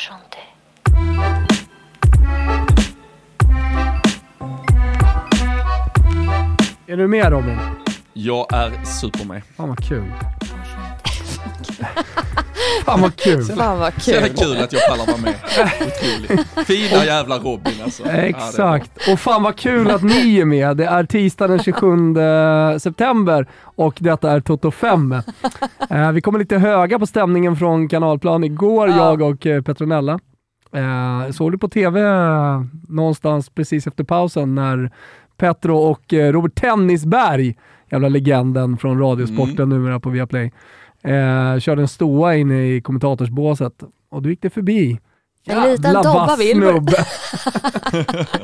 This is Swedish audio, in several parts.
enchanté. Är du med Robin? Jag är super med. Fan vad kul. Fan vad kul. Fan vad Så jävla kul. kul att jag pallar vara med. Otroligt. Fina jävla Robin alltså. Ja. Exakt. Och fan vad kul att ni är med. Det är tisdag den 27 september och detta är Toto 5. Eh, vi kommer lite höga på stämningen från Kanalplan igår, Ja. jag och eh, Petronella. Eh, såg du på TV någonstans precis efter pausen när Petro och Robert Tennisberg, jävla legenden från Radiosporten Mm. numera på Viaplay, eh, körde en stoa inne i kommentatorsbåset och då gick det förbi. En liten Jävla Dobba Wilbur.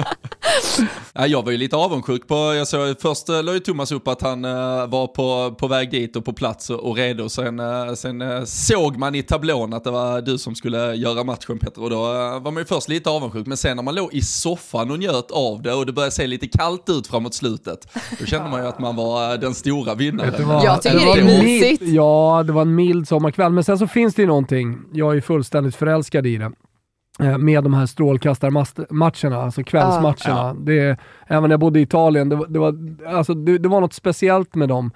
Ja, jag var ju lite avundsjuk på, jag såg först uh, la ju Thomas upp att han eh, var på, på väg dit och på plats och, och redo. Sen, eh, sen eh, såg man i tablån att det var du som skulle göra matchen Petter och då eh, var man ju först lite avundsjuk. Men sen när man låg i soffan och njöt av det och det började se lite kallt ut framåt slutet, då kände man ju att man var eh, den stora vinnaren. Vad? Jag tycker Det det är var en mysigt. mild- Ja, det var en mild sommarkväll. Men sen så finns det ju någonting, jag är ju fullständigt förälskad i det. Eh, Med de här strålkastarmatcherna, alltså kvällsmatcherna. Det, är- även när jag bodde i Italien, det var, det, var, alltså, det, det var något speciellt med dem.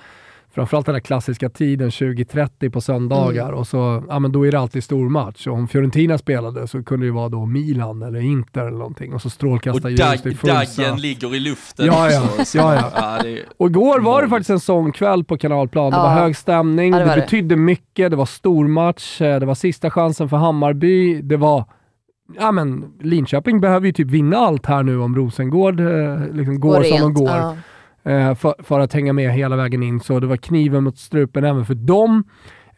Framförallt den där klassiska tiden 20.30 på söndagar Mm. och så, ja men då är det alltid stor match. Och om Fiorentina spelade så kunde det vara då Milan eller Inter eller någonting och så Och strålkastar ljus dag, i full daggen ligger i luften. Ja, ja. Ja, ja. ja, det är, Och igår var det faktiskt en sån kväll på Kanalplan. Det Ja. var hög stämning, Ja, det det, var det. betydde mycket, det var stormatch, eh, det var sista chansen för Hammarby, det var Ja men Linköping behöver ju typ vinna allt här nu om Rosengård eh, liksom går, som de går. Ja. eh, för, för att hänga med hela vägen in. Så det var kniven mot strupen även för dem.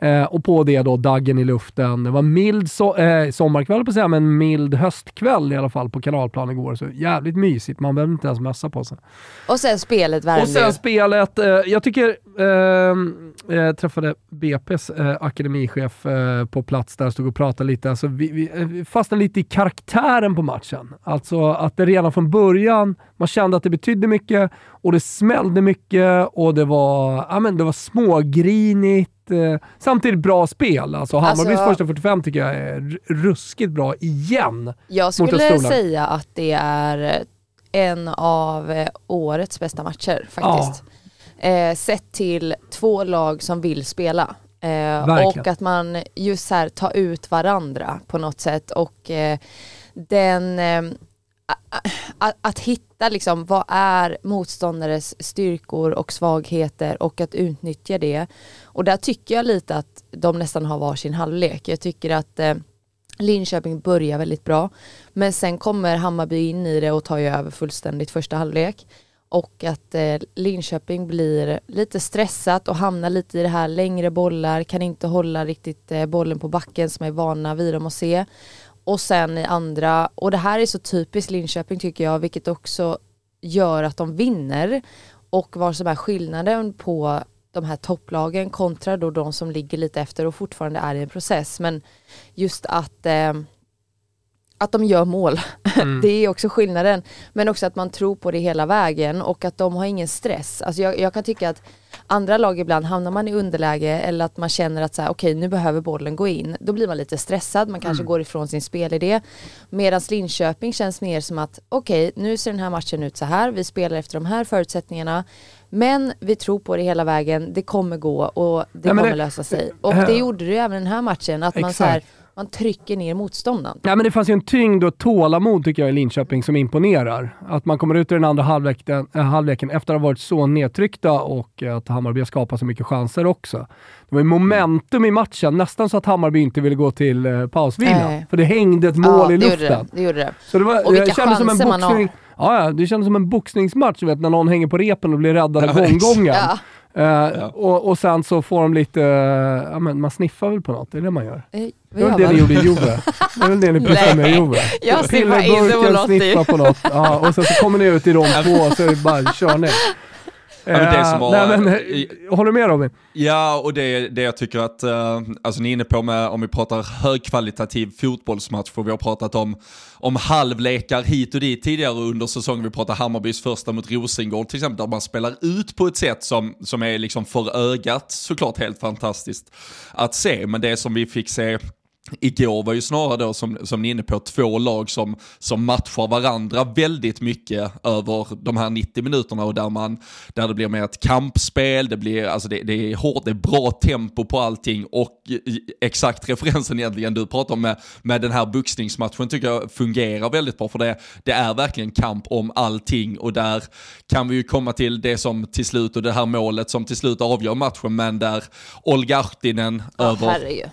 Eh, och på det då daggen i luften. Det var mild so eh, sommarkväll på att säga, men mild höstkväll i alla fall på Kanalplan igår. Så jävligt mysigt, man behöver inte ens mössa på sig. Och sen spelet värmde Och sen spelet, eh, jag tycker, eh, jag träffade BP's eh, akademichef eh, på plats där stod och pratade lite. Alltså, vi, vi fastnade lite i karaktären på matchen. Alltså att det redan från början, man kände att det betydde mycket och det smällde mycket och det var, ja, men det var smågrinigt. Eh, samtidigt bra spel. Alltså Hammarbys Alltså- första 45 tycker jag är ruskigt bra igen. Jag skulle säga att det är en av eh, årets bästa matcher faktiskt. Eh, sett till två lag som vill spela. Eh, och att man just här tar ut varandra på något sätt och eh, den eh, a- a- att hitta liksom vad är motståndares styrkor och svagheter och att utnyttja det. Och där tycker jag lite att de nästan har varsin halvlek. Jag tycker att eh, Linköping börjar väldigt bra. Men sen kommer Hammarby in i det och tar ju över fullständigt första halvlek. Och att eh, Linköping blir lite stressat och hamnar lite i det här längre bollar, kan inte hålla riktigt eh, bollen på backen som är vana vid dem att se. Och sen i andra, och det här är så typiskt Linköping tycker jag, vilket också gör att de vinner. Och vad som är skillnaden på de här topplagen kontra då de som ligger lite efter och fortfarande är i en process. Men just att, eh, att de gör mål, det är också skillnaden. Men också att man tror på det hela vägen och att de har ingen stress. Alltså jag, jag kan tycka att andra lag ibland hamnar man i underläge eller att man känner att så här, okej nu behöver bollen gå in. Då blir man lite stressad, man kanske går ifrån sin spelidé. Medan Linköping känns mer som att okej nu ser den här matchen ut så här, vi spelar efter de här förutsättningarna. Men vi tror på det hela vägen, det kommer gå och det Ja, kommer det- lösa sig. Och Ja. det gjorde det även den här matchen, att man, så här, man trycker ner motståndaren. Ja, men det fanns ju en tyngd och tålamod tycker jag i Linköping som imponerar. Att man kommer ut i den andra halvleken, äh, halvleken efter att ha varit så nedtryckta och att Hammarby har skapat så mycket chanser också. Det var ju momentum i matchen, nästan så att Hammarby inte ville gå till eh, pausvila. För det hängde ett mål ja, i det luften. gjorde det. det, gjorde det. Så det var, Och vilka det kändes som en chanser man har. Ja, ja, det kändes som en boxningsmatch, du vet, när någon hänger på repen och blir räddad i Ja, gonggongen. Ja. Eh, och, och sen så får de lite, eh, ja men man sniffar väl på något, det är det man gör. Eh, vad Det var det ni gjorde i Juve. Det är väl det ni pysslar med i Juve. Jag sniffar inte på något sniffa på något. Ja, och sen så kommer ni ut i de två och så är det bara körning. Ja, men det som var- Nej, men, eh, håller du med Robin? Ja, och det det jag tycker att, eh, alltså ni är inne på med, om vi pratar högkvalitativ fotbollsmatch, för vi har pratat om, om halvlekar hit och dit tidigare under säsongen. Vi pratar Hammarbys första mot Rosengård till exempel, där man spelar ut på ett sätt som, som är liksom för ögat såklart helt fantastiskt att se. Men det som vi fick se igår var ju snarare då som, som ni är inne på två lag som, som matchar varandra väldigt mycket över de här 90 minuterna och där, man, där det blir mer ett kampspel, det, blir, alltså det, det är hårt, det är bra tempo på allting och exakt referensen egentligen du pratar om med, med den här boxningsmatchen tycker jag fungerar väldigt bra för det, det är verkligen kamp om allting och där kan vi ju komma till det som till slut och det här målet som till slut avgör matchen men där Olga Ahtinen Ja, över herregud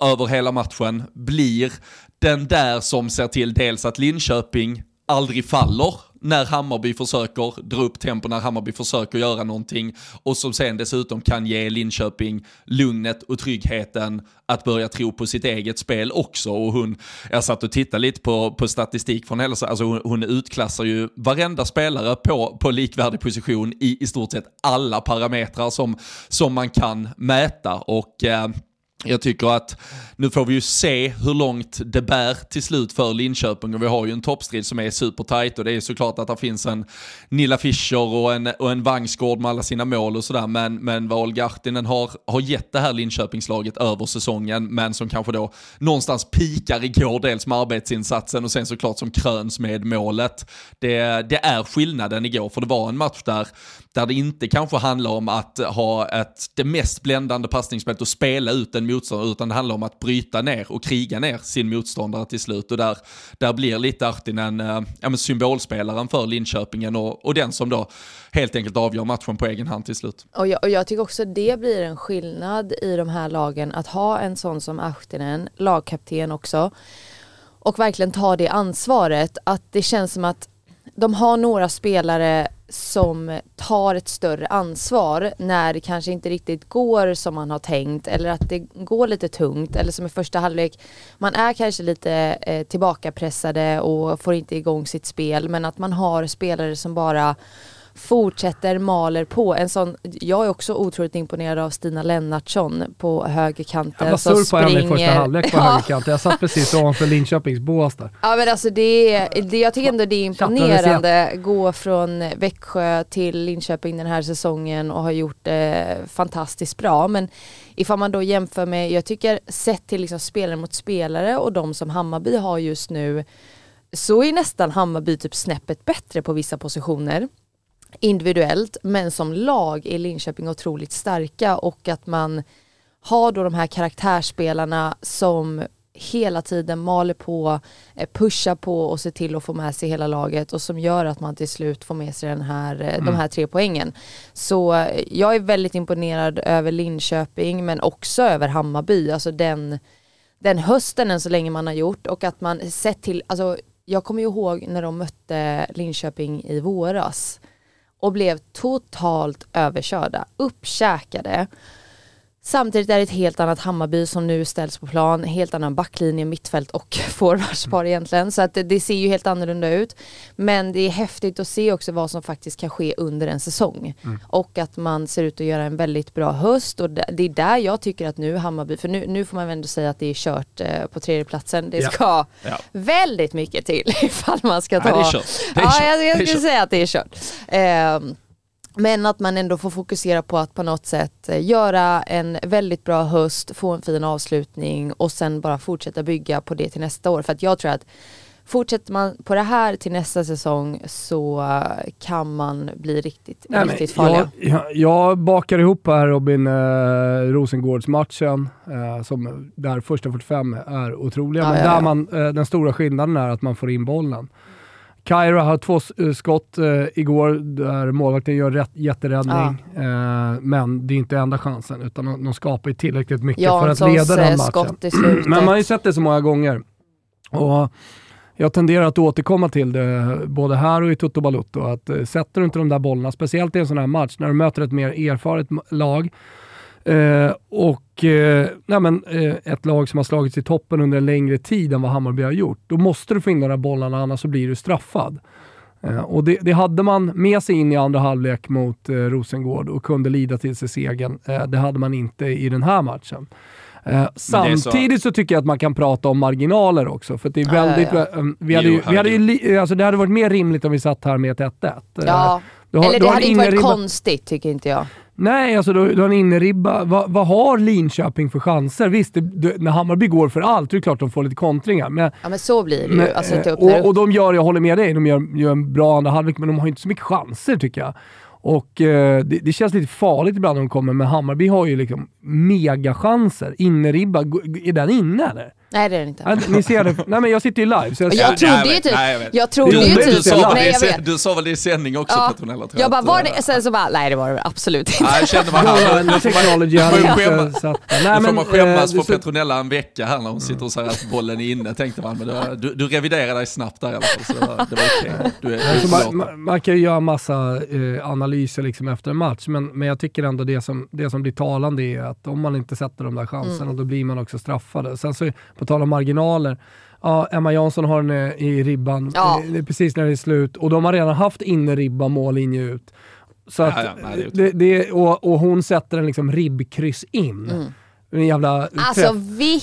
över hela matchen blir den där som ser till dels att Linköping aldrig faller när Hammarby försöker dra upp tempo, när Hammarby försöker göra någonting och som sen dessutom kan ge Linköping lugnet och tryggheten att börja tro på sitt eget spel också. Och hon, jag satt och tittade lite på, på statistik från hela, alltså hon, hon utklassar ju varenda spelare på, på likvärdig position i i stort sett alla parametrar som, som man kan mäta och eh, jag tycker att nu får vi ju se hur långt det bär till slut för Linköping och vi har ju en toppstrid som är supertajt och det är såklart att det finns en Nilla Fischer och en, och en Vangsgård med alla sina mål och sådär men, men vad Olga Ahtinen har, har gett det här Linköpingslaget över säsongen men som kanske då någonstans pikar igår dels med arbetsinsatsen och sen såklart som kröns med målet. Det, det är skillnaden igår för det var en match där, där det inte kanske handlar om att ha ett, det mest bländande passningsspelet och spela ut en motståndare utan det handlar om att bryta ner och kriga ner sin motståndare till slut och där, där blir lite Ahtinen äh, eh, ja, men symbolspelaren för Linköpingen och, och den som då helt enkelt avgör matchen på egen hand till slut. Och jag, och jag tycker också det blir en skillnad i de här lagen att ha en sån som Ahtinen, lagkapten också, och verkligen ta det ansvaret. Att det känns som att de har några spelare som tar ett större ansvar när det kanske inte riktigt går som man har tänkt eller att det går lite tungt eller som i första halvlek man är kanske lite eh, tillbakapressade och får inte igång sitt spel men att man har spelare som bara fortsätter, maler på. En sån, jag är också otroligt imponerad av Stina Lennartsson på högerkanten. Jag var sur på henne i första halvlek på Ja. högerkanten. Jag satt precis ovanför Linköpings bås där. Ja men alltså det, är- det jag tycker ändå det är imponerande. Gå från Växjö till Linköping den här säsongen och har gjort det fantastiskt bra. Men ifall man då jämför med, jag tycker sett till liksom spelare mot spelare och de som Hammarby har just nu så är nästan Hammarby typ snäppet bättre på vissa positioner individuellt men som lag är Linköping otroligt starka och att man har då de här karaktärsspelarna som hela tiden maler på, eh, pushar på och ser till att få med sig hela laget och som gör att man till slut får med sig den här, eh, de här tre poängen. Så eh, jag är väldigt imponerad över Linköping men också över Hammarby, alltså den, den hösten än så länge man har gjort och att man sett till, alltså jag kommer ju ihåg när de mötte Linköping i våras och blev totalt överkörda, uppkäkade. Samtidigt är det ett helt annat Hammarby som nu ställs på plan, helt annan backlinje, mittfält och forwardspar egentligen. Så att det, det ser ju helt annorlunda ut. Men det är häftigt att se också vad som faktiskt kan ske under en säsong. Och att man ser ut att göra en väldigt bra höst och det är där jag tycker att nu Hammarby, för nu, nu får man väl ändå säga att det är kört eh, på tredjeplatsen. Det Ja. ska Ja. väldigt mycket till ifall man ska ta... Ja, det är kört. Det är ja, kört. jag, Det är jag skulle säga att det är kört. Ehm, men att man ändå får fokusera på att på något sätt eh, göra en väldigt bra höst, få en fin avslutning och sen bara fortsätta bygga på det till nästa år. För att jag tror att fortsätter man på det här till nästa säsong så eh, kan man bli riktigt, Nej, riktigt farliga. Jag, jag, jag bakar ihop här Robin, eh, Rosengårdsmatchen, eh, som där första 45 är otroliga. Ja, men ja, där ja. Man, eh, den stora skillnaden är att man får in bollen. Kaira har två eh, skott eh, igår där målvakten gör rätt, jätteräddning. Eh, men det är inte enda chansen, utan de, de skapar ju tillräckligt mycket för att leda Janssons den matchen. skott i slutet. Men man har ju sett det så många gånger. Och jag tenderar att återkomma till det både här och i Toto Balutto. Att eh, sätter du inte de där bollarna, speciellt i en sån här match när du möter ett mer erfaret lag eh, och eh, nej men, eh, ett lag som har slagits i toppen under en längre tid än vad Hammarby har gjort. Då måste du få in de där bollarna, annars så blir du straffad. Eh, och det, det hade man med sig in i andra halvlek mot eh, Rosengård och kunde lida till sig segern. Eh, det hade man inte i den här matchen. Eh, är så- samtidigt så... tycker jag att man kan prata om marginaler också. För det är ja. Vi hade, ju, Jo, vi hade, ju, li- alltså det hade varit mer rimligt om vi satt här med ett 1-1. Eh, Ja, du har- eller du det har hade inte varit ribba- konstigt tycker inte jag. Nej, alltså du har en inneribba. Vad, vad har Linköping för chanser? Visst, det, det, när Hammarby går för allt, det är klart de får lite kontringar. Men, Ja men så blir det ju. men, alltså, att det eh, och, och de gör, jag håller med dig, de gör, gör en bra andra halvlek, men de har ju inte så mycket chanser tycker jag. Och eh, det, det känns lite farligt ibland när de kommer, men Hammarby har ju liksom megachanser. Inneribba, är den inne eller? Nej det är det inte. Ni ser det? Nej men jag sitter ju live. Så jag, jag Ja, trodde jag ju typ, nej, jag vet. jag trodde Du- ju du typ, Du sa, väl nej jag vet. du sa väl det i sändning också Ja. Petronella? tror Jag bara, var det? Sen så bara, nej det var det absolut inte. Ja, jag kände man här, technology får hade inte skämmas. satt nu Nej, får men, man skämmas eh, för så- Petronella en vecka här när hon sitter och säger att bollen är inne, tänkte man. Men du, du reviderade dig snabbt där i alla fall, så det var, det var okej. Du är, Alltså man, man kan ju göra massa eh, analyser liksom efter en match, men, men jag tycker ändå det som, det som blir talande är att om man inte sätter de där chanserna, Mm. då blir man också straffade. Sen så, på tal om marginaler, ja, Emma Jansson har den i ribban Ja. det är precis när det är slut och de har redan haft innerribba mållinje ut. Så Ja, att, ja, nej, det är det, det, och, och hon sätter en liksom ribbkryss in. Mm. En jävla Alltså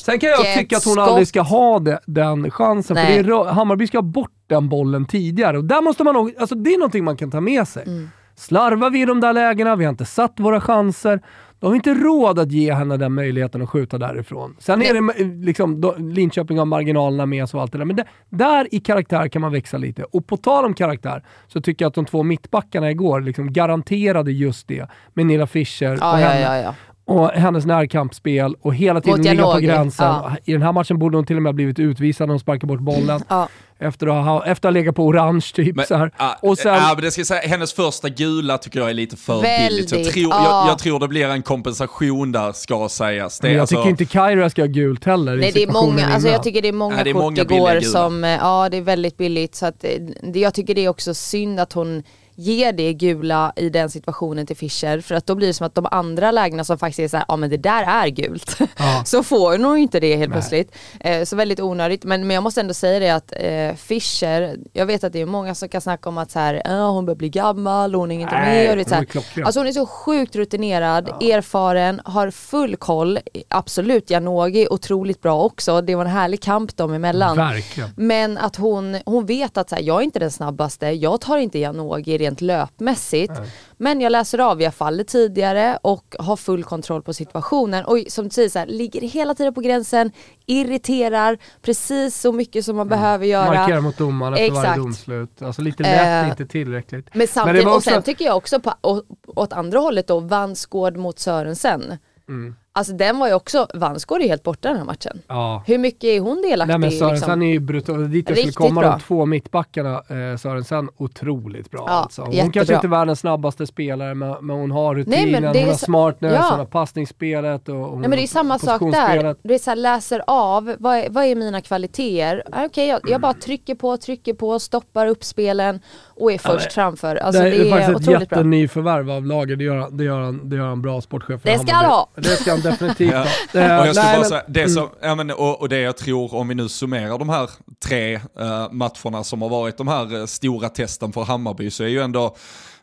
Sen kan jag tycka att hon skott. aldrig ska ha det, den chansen, Nej. för det är, Hammarby ska ha bort den bollen tidigare. Och där måste man nog, alltså det är någonting man kan ta med sig. Mm. Slarvar vi i de där lägena, vi har inte satt våra chanser, då har inte råd att ge henne den möjligheten att skjuta därifrån. Sen är det liksom, då, Linköping har marginalerna med sig och allt det där, men det, där i karaktär kan man växa lite. Och på tal om karaktär, så tycker jag att de två mittbackarna igår liksom garanterade just det med Nilla Fischer och Ja, ja, henne ja, ja. Och hennes närkampsspel och hela tiden Mot ligga på gränsen. ja. I den här matchen borde hon till och med ha blivit utvisad när hon sparkade bort bollen. ja. Efter, att ha, efter att ha legat på orange typ. Men, så här. ja, och sen, ja, men det ska jag säga, hennes första gula tycker jag är lite för billigt. Så Jag Väldigt, tror, ja. jag, jag tror det blir en kompensation där, ska sägas. Det, men jag alltså- tycker inte Kaira ska ha gult heller Nej det är många, alltså jag tycker det är många Nej, det är kort många igår som, eh, ja det är väldigt billigt så att eh, det, jag tycker det är också synd att hon ger det gula i den situationen till Fischer för att då blir det som att de andra lägena som faktiskt är såhär, ja men det där är gult. Ja. så får hon inte det helt Nej. plötsligt. Eh, så väldigt onödigt men, men jag måste ändå säga det att eh, Fischer, jag vet att det är många som kan snacka om att så här, "Ja, hon börjar bli gammal, hon är inte med. Och det så hon här. Alltså hon är så sjukt rutinerad, erfaren, har full koll. Absolut, Janogy otroligt bra också. Det var en härlig kamp dem emellan. Verkligen. Men att hon, hon vet att så här, jag är inte den snabbaste, jag tar inte Janogy rent löpmässigt. Men jag läser av, jag faller tidigare och har full kontroll på situationen. Och som du säger, så här, ligger hela tiden på gränsen, irriterar precis så mycket som man behöver göra. Markera mot domaren efter varje domslut. Alltså lite lätt, Eh, inte tillräckligt. Men samtidigt, och också- sen tycker jag också på, å- åt andra hållet då, Vansgård mot Sörensen. Mm. Alltså den var ju också, Vansgård är helt borta den här matchen. Ja. Hur mycket är hon delaktig Nej men? Sörensen Liksom? är ju brutal. Dit jag skulle komma, bra. de två mittbackarna, eh, Sörensen, otroligt bra Ja, alltså. Hon jättebra. kanske inte är världens snabbaste spelare, men, men hon har rutinen, Nej, är hon har så- smartness, ja. hon har passningsspelet och hon Nej men det är samma sak där. Det är så här, läser av, vad är, vad är mina kvaliteter? Ah, Okej, jag, jag bara trycker på, trycker på, stoppar upp spelen och är först men- framför. Alltså det, det, är är, faktiskt ett jättenyförvärv av laget, det gör, han- det, gör han, det gör han bra sportchef Det ska han ha. Det ska han definitivt Ja. Och jag skulle nej, bara men- säga, det som, ja, men, och, och det jag tror, om vi nu summerar de här tre eh, matcherna som har varit de här eh, stora testen för Hammarby, så är ju ändå,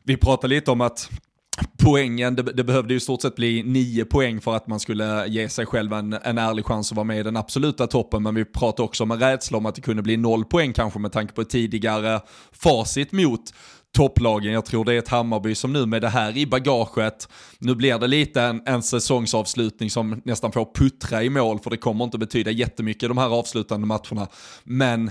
vi pratar lite om att poängen, det, det behövde ju i stort sett bli nio poäng för att man skulle ge sig själv en, en ärlig chans att vara med i den absoluta toppen, men vi pratar också om en rädsla om att det kunde bli noll poäng kanske med tanke på tidigare facit mot topplagen. Jag tror det är ett Hammarby som nu med det här i bagaget, nu blir det lite en, en säsongsavslutning som nästan får puttra i mål, för det kommer inte betyda jättemycket de här avslutande matcherna. Men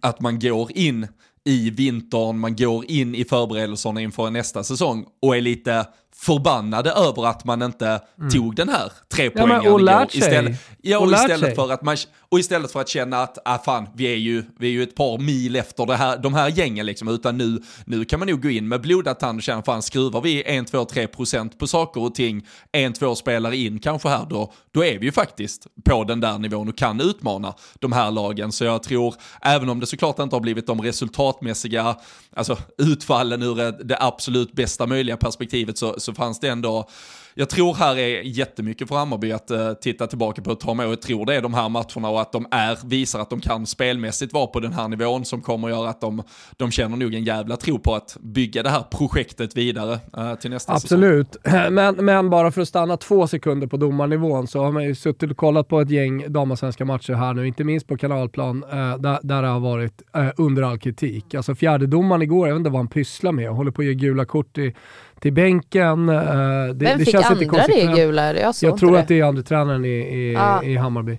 att man går in i vintern, man går in i förberedelserna inför nästa säsong och är lite förbannade över att man inte tog den här tre Mm. Ja, sig. Istället, ja, och istället för att man, och istället för att känna att, ah, fan, vi är ju, vi är ju ett par mil efter det här, de här gängen liksom, utan nu, nu kan man nog gå in med blodad tand och känna, fan, skruvar vi 1, 2, 3 procent på saker och ting, en, två spelare in kanske här, då, då är vi ju faktiskt på den där nivån och kan utmana de här lagen. Så jag tror, även om det såklart inte har blivit de resultatmässiga, alltså utfallen ur det absolut bästa möjliga perspektivet, så, så fanns det ändå jag tror här är jättemycket för Hammarby att uh, titta tillbaka på och ta med och jag tror det är de här matcherna och att de är, visar att de kan spelmässigt vara på den här nivån som kommer göra att de, de känner nog en jävla tro på att bygga det här projektet vidare uh, till nästa Absolut. säsong. Absolut, men, men bara för att stanna två sekunder på domarnivån så har man ju suttit och kollat på ett gäng damallsvenska matcher här nu, inte minst på kanalplan, uh, där, där det har varit under all kritik. Alltså fjärdedomaren igår, jag vet inte vad han pysslar med, håller på att ge gula kort i till bänken. Det, Vem det fick känns andra det gula? Jag, jag tror att det är andra tränaren i, i, ah. i Hammarby.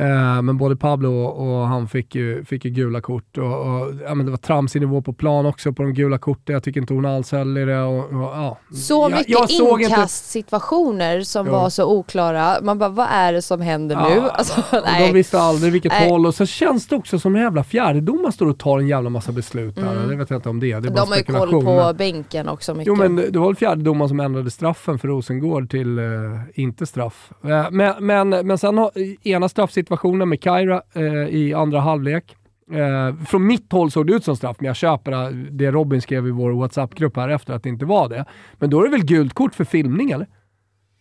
Uh, men både Pablo och, och, han fick ju, fick ju gula kort. Och, och, ja, men det var tramsig nivå på plan också på de gula korten. Jag tycker inte hon alls höll i det. Och, ja. Så mycket jag, jag inkastsituationer inte... som jo. var så oklara. Man bara, vad är det som händer ja, nu? Alltså, de visste aldrig vilket nej. håll. Och så känns det också som en jävla fjärdedomare står och tar en jävla massa beslut där. Mm. Det vet jag inte om det, det är De har ju koll på bänken också mycket. Jo men det var väl fjärdedomaren som ändrade straffen för Rosengård till uh, inte straff. Uh, men, men, men sen har ena straffsituationen situationen med Kaira eh, i andra halvlek. Eh, från mitt håll såg det ut som straff, men jag köper det Robin skrev i vår WhatsApp-grupp här efter att det inte var det. Men då är det väl gult kort för filmning eller?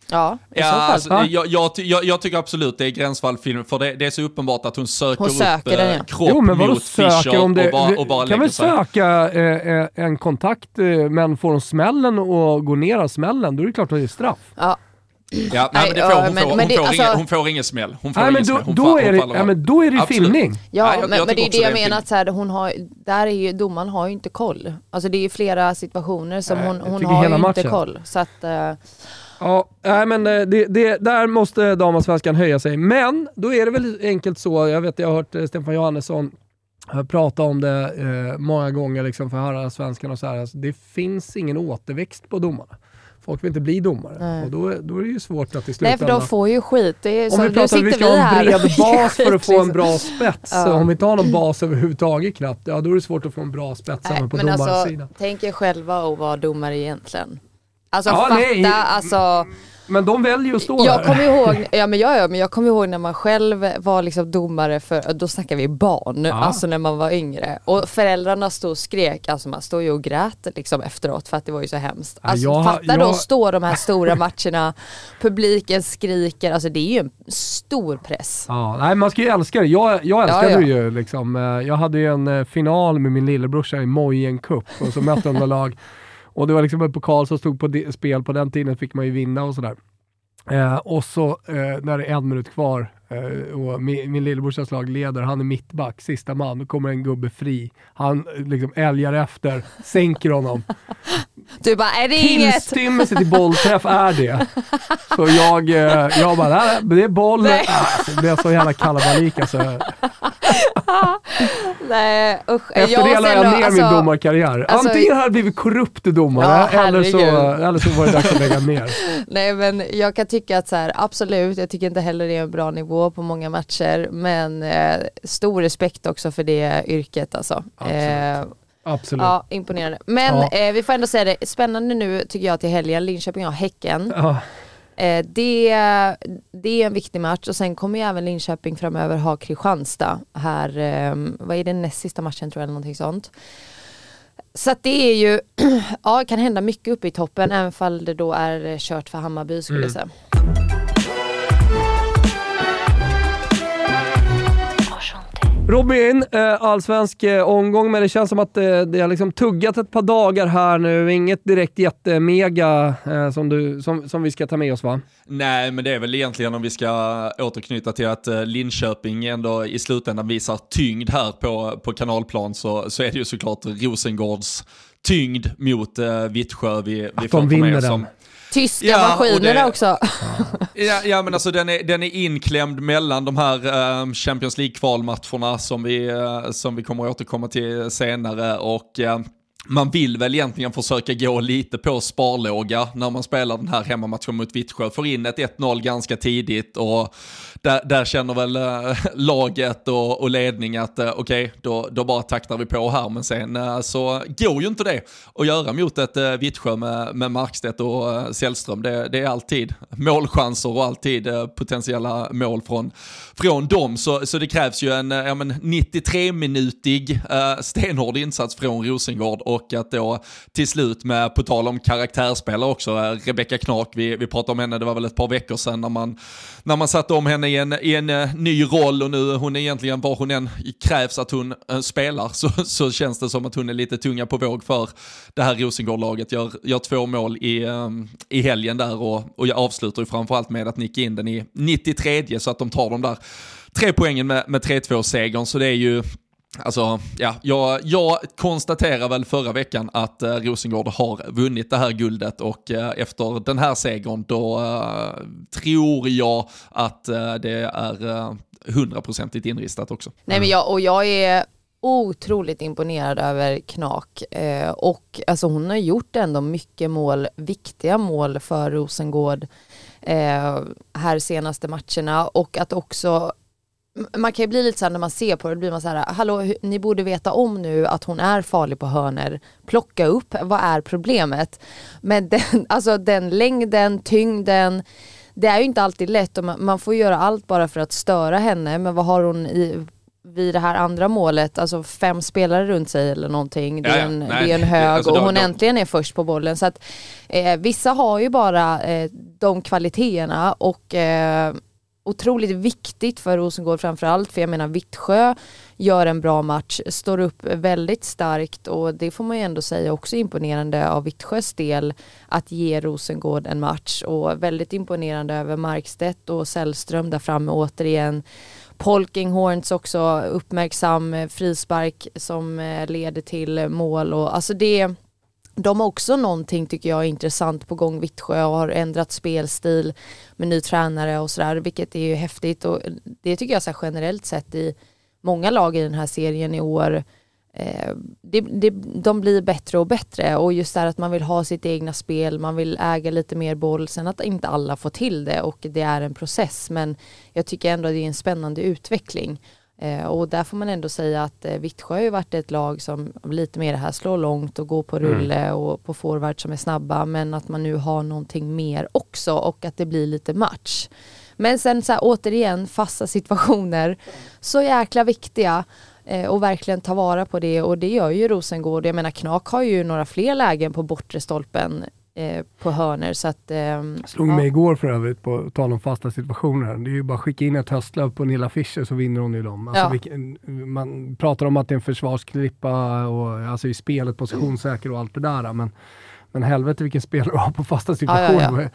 Ja, i ja, så fall. Alltså, jag, jag, jag, jag, tycker absolut det är gränsfall film, för det, det, är så uppenbart att hon söker, hon söker upp den, ja. Eh, kropp jo, men mot Fischer om det, och bara, och bara kan väl söka eh, en kontakt, eh, men får hon smällen och går ner av smällen, då är det klart att det är straff. Ja, Ja, nej, men det får, hon, får, hon, får alltså, ingen, hon får ingen smäll. Hon får nej, ingen då, smäll. Hon då, är det, ja, men då är det Absolut. filmning. Ja, jag, men, jag men det är det jag menar, att så här, hon har, där är ju, domaren har ju inte koll. Alltså det är ju flera situationer som nej, hon, hon har ju inte koll. Så att, uh, Ja, nej, men eh, det, det, där måste damallsvenskan höja sig. Men då är det väl enkelt så, jag vet jag har hört eh, Stefan Johannesson prata om det eh, många gånger liksom för herrallsvenskan och så här. Alltså, det finns ingen återväxt på domarna folk vill inte bli domare. Nej. Och då, då är det ju svårt att i slutändan... Nej, för de får ju skit. Det är, om vi pratar om att vi ska ha en bred bas för att få en bra spets. Ja. Om vi inte har någon bas överhuvudtaget knappt, ja då är det svårt att få en bra spets Nej, även på domarsidan. Alltså, tänk er själva att vara domare egentligen. Alltså ja, fatta, nej. alltså men de väljer att stå jag där. Kommer ihåg, ja, men jag, ja, men jag kommer ihåg när man själv var liksom domare för, då snackar vi barn, ja. alltså när man var yngre. Och föräldrarna stod och skrek, alltså man stod ju och grät liksom efteråt för att det var ju så hemskt. Alltså jag, fatta jag... då stå de här stora matcherna, publiken skriker, alltså det är ju en stor press. Ja, nej, man ska ju älska det. Jag, jag älskade ja, ja. ju liksom, eh, jag hade ju en eh, final med min lillebrorsa i Mojen Cup och så mötte de lag och det var liksom en pokal som stod på spel, på den tiden fick man ju vinna och sådär. Eh, och så eh, när det är en minut kvar eh, och min, min lillebrorsas lag leder, han är mittback, sista man, då kommer en gubbe fri. Han liksom älgar efter, sänker honom. Du bara, är det inget? Tillstymmelse till bollträff är det. Så jag, eh, jag bara, nej, det är boll. Nej. Alltså, det blev så jävla kalabalik alltså. Nej usch. Efter jag det la jag ner alltså, min domarkarriär. Alltså, Antingen hade jag blivit korrupt domare ja, eller, så, eller så var det dags att lägga ner. Nej men jag kan tycka att så här, absolut, jag tycker inte heller det är en bra nivå på många matcher. Men eh, stor respekt också för det yrket alltså. Absolut. Eh, Absolut. Ja, imponerande. Men ja. Eh, vi får ändå säga det, spännande nu tycker jag till helgen. Linköping har Häcken. Ja. Eh, det, det är en viktig match och sen kommer ju även Linköping framöver ha Kristianstad här, eh, vad är det näst sista matchen tror jag eller någonting sånt. Så att det är ju, ja det kan hända mycket uppe i toppen även fall det då är kört för Hammarby skulle mm. jag säga. Robin, eh, allsvensk eh, omgång, men det känns som att eh, det har liksom tuggat ett par dagar här nu. Inget direkt jättemega som, du, som, som vi ska ta med oss va? Nej, men det är väl egentligen om vi ska återknyta till att Linköping ändå i slutändan visar tyngd här på, på kanalplan så, så är det ju såklart Rosengårds tyngd mot uh, Vittsjö vi, vi att de vinner den. Tyska ja, maskinerna det, också. Ja, ja, men alltså den är, den är inklämd mellan de här uh, Champions League-kvalmatcherna som, vi, uh, som vi kommer att återkomma till senare och uh, man vill väl egentligen försöka gå lite på sparlåga när man spelar den här hemmamatchen mot Vittsjö. Får in ett 1-0 ganska tidigt och där, där känner väl eh, laget och, och ledning att eh, okej, okay, då, då bara taktar vi på här, men sen eh, så går ju inte det att göra mot ett Vittsjö med, med Markstedt och Sällström. Det, det är alltid målchanser och alltid potentiella mål från, från dem, så, så det krävs ju en ja, 93-minutig äh, stenhård insats från Rosengård och att då till slut med, på tal om karaktärsspelare också, Rebecka Knak, vi, vi pratade om henne, det var väl ett par veckor sedan när man, när man satte om henne i en, i en eh, ny roll och nu hon är egentligen var hon än krävs att hon eh, spelar så, så känns det som att hon är lite tunga på våg för det här Rosengård-laget. Gör, gör två mål i, eh, i helgen där och, och jag avslutar ju framförallt med att nicka in den i 93 så att de tar de där tre poängen med, med 3-2-segern. Så det är ju Alltså, ja, jag, jag konstaterar väl förra veckan att eh, Rosengård har vunnit det här guldet och eh, efter den här segern då eh, tror jag att eh, det är hundraprocentigt inristat också. Nej men jag, och jag är otroligt imponerad över Knak eh, och alltså hon har gjort ändå mycket mål, viktiga mål för Rosengård eh, här senaste matcherna och att också man kan ju bli lite såhär när man ser på det, då blir man såhär, hallå ni borde veta om nu att hon är farlig på hörner. Plocka upp, vad är problemet? Men den, alltså den längden, tyngden, det är ju inte alltid lätt och man, man får göra allt bara för att störa henne, men vad har hon i vid det här andra målet, alltså fem spelare runt sig eller någonting. Det är en, ja, det är en hög alltså, och hon då, äntligen är först på bollen. Så att, eh, vissa har ju bara eh, de kvaliteterna och eh, otroligt viktigt för Rosengård framförallt, för jag menar Vittsjö gör en bra match, står upp väldigt starkt och det får man ju ändå säga också imponerande av Vittsjös del att ge Rosengård en match och väldigt imponerande över Markstedt och Sällström där framme återigen. Polkinghorns också uppmärksam frispark som eh, leder till mål och alltså det de har också någonting tycker jag är intressant på gång. Vittsjö och har ändrat spelstil med ny tränare och sådär vilket är ju häftigt. Och det tycker jag så generellt sett i många lag i den här serien i år eh, det, det, de blir bättre och bättre. Och just det här att man vill ha sitt egna spel, man vill äga lite mer boll, sen att inte alla får till det och det är en process. Men jag tycker ändå att det är en spännande utveckling och där får man ändå säga att eh, Vittsjö har ju varit ett lag som lite mer det här slår långt och går på mm. rulle mm. och på forward som är snabba men att man nu har någonting mer också och att det blir lite match. Men sen så här, återigen fasta situationer, så jäkla viktiga eh, och verkligen ta vara på det och det gör ju Rosengård. Jag menar Knak har ju några fler lägen på bortre stolpen Eh, på hörner. Så att, eh, Slog ja. mig igår för övrigt, på tal om fasta situationer. Det är ju bara att skicka in ett höstlöp på Nilla Fischer så vinner hon ju dem. Alltså, ja. vilken, man pratar om att det är en försvarsklippa och alltså i spelet positionssäker och allt det där. Men, men helvete vilken spelare du har på fasta situationer. Ja,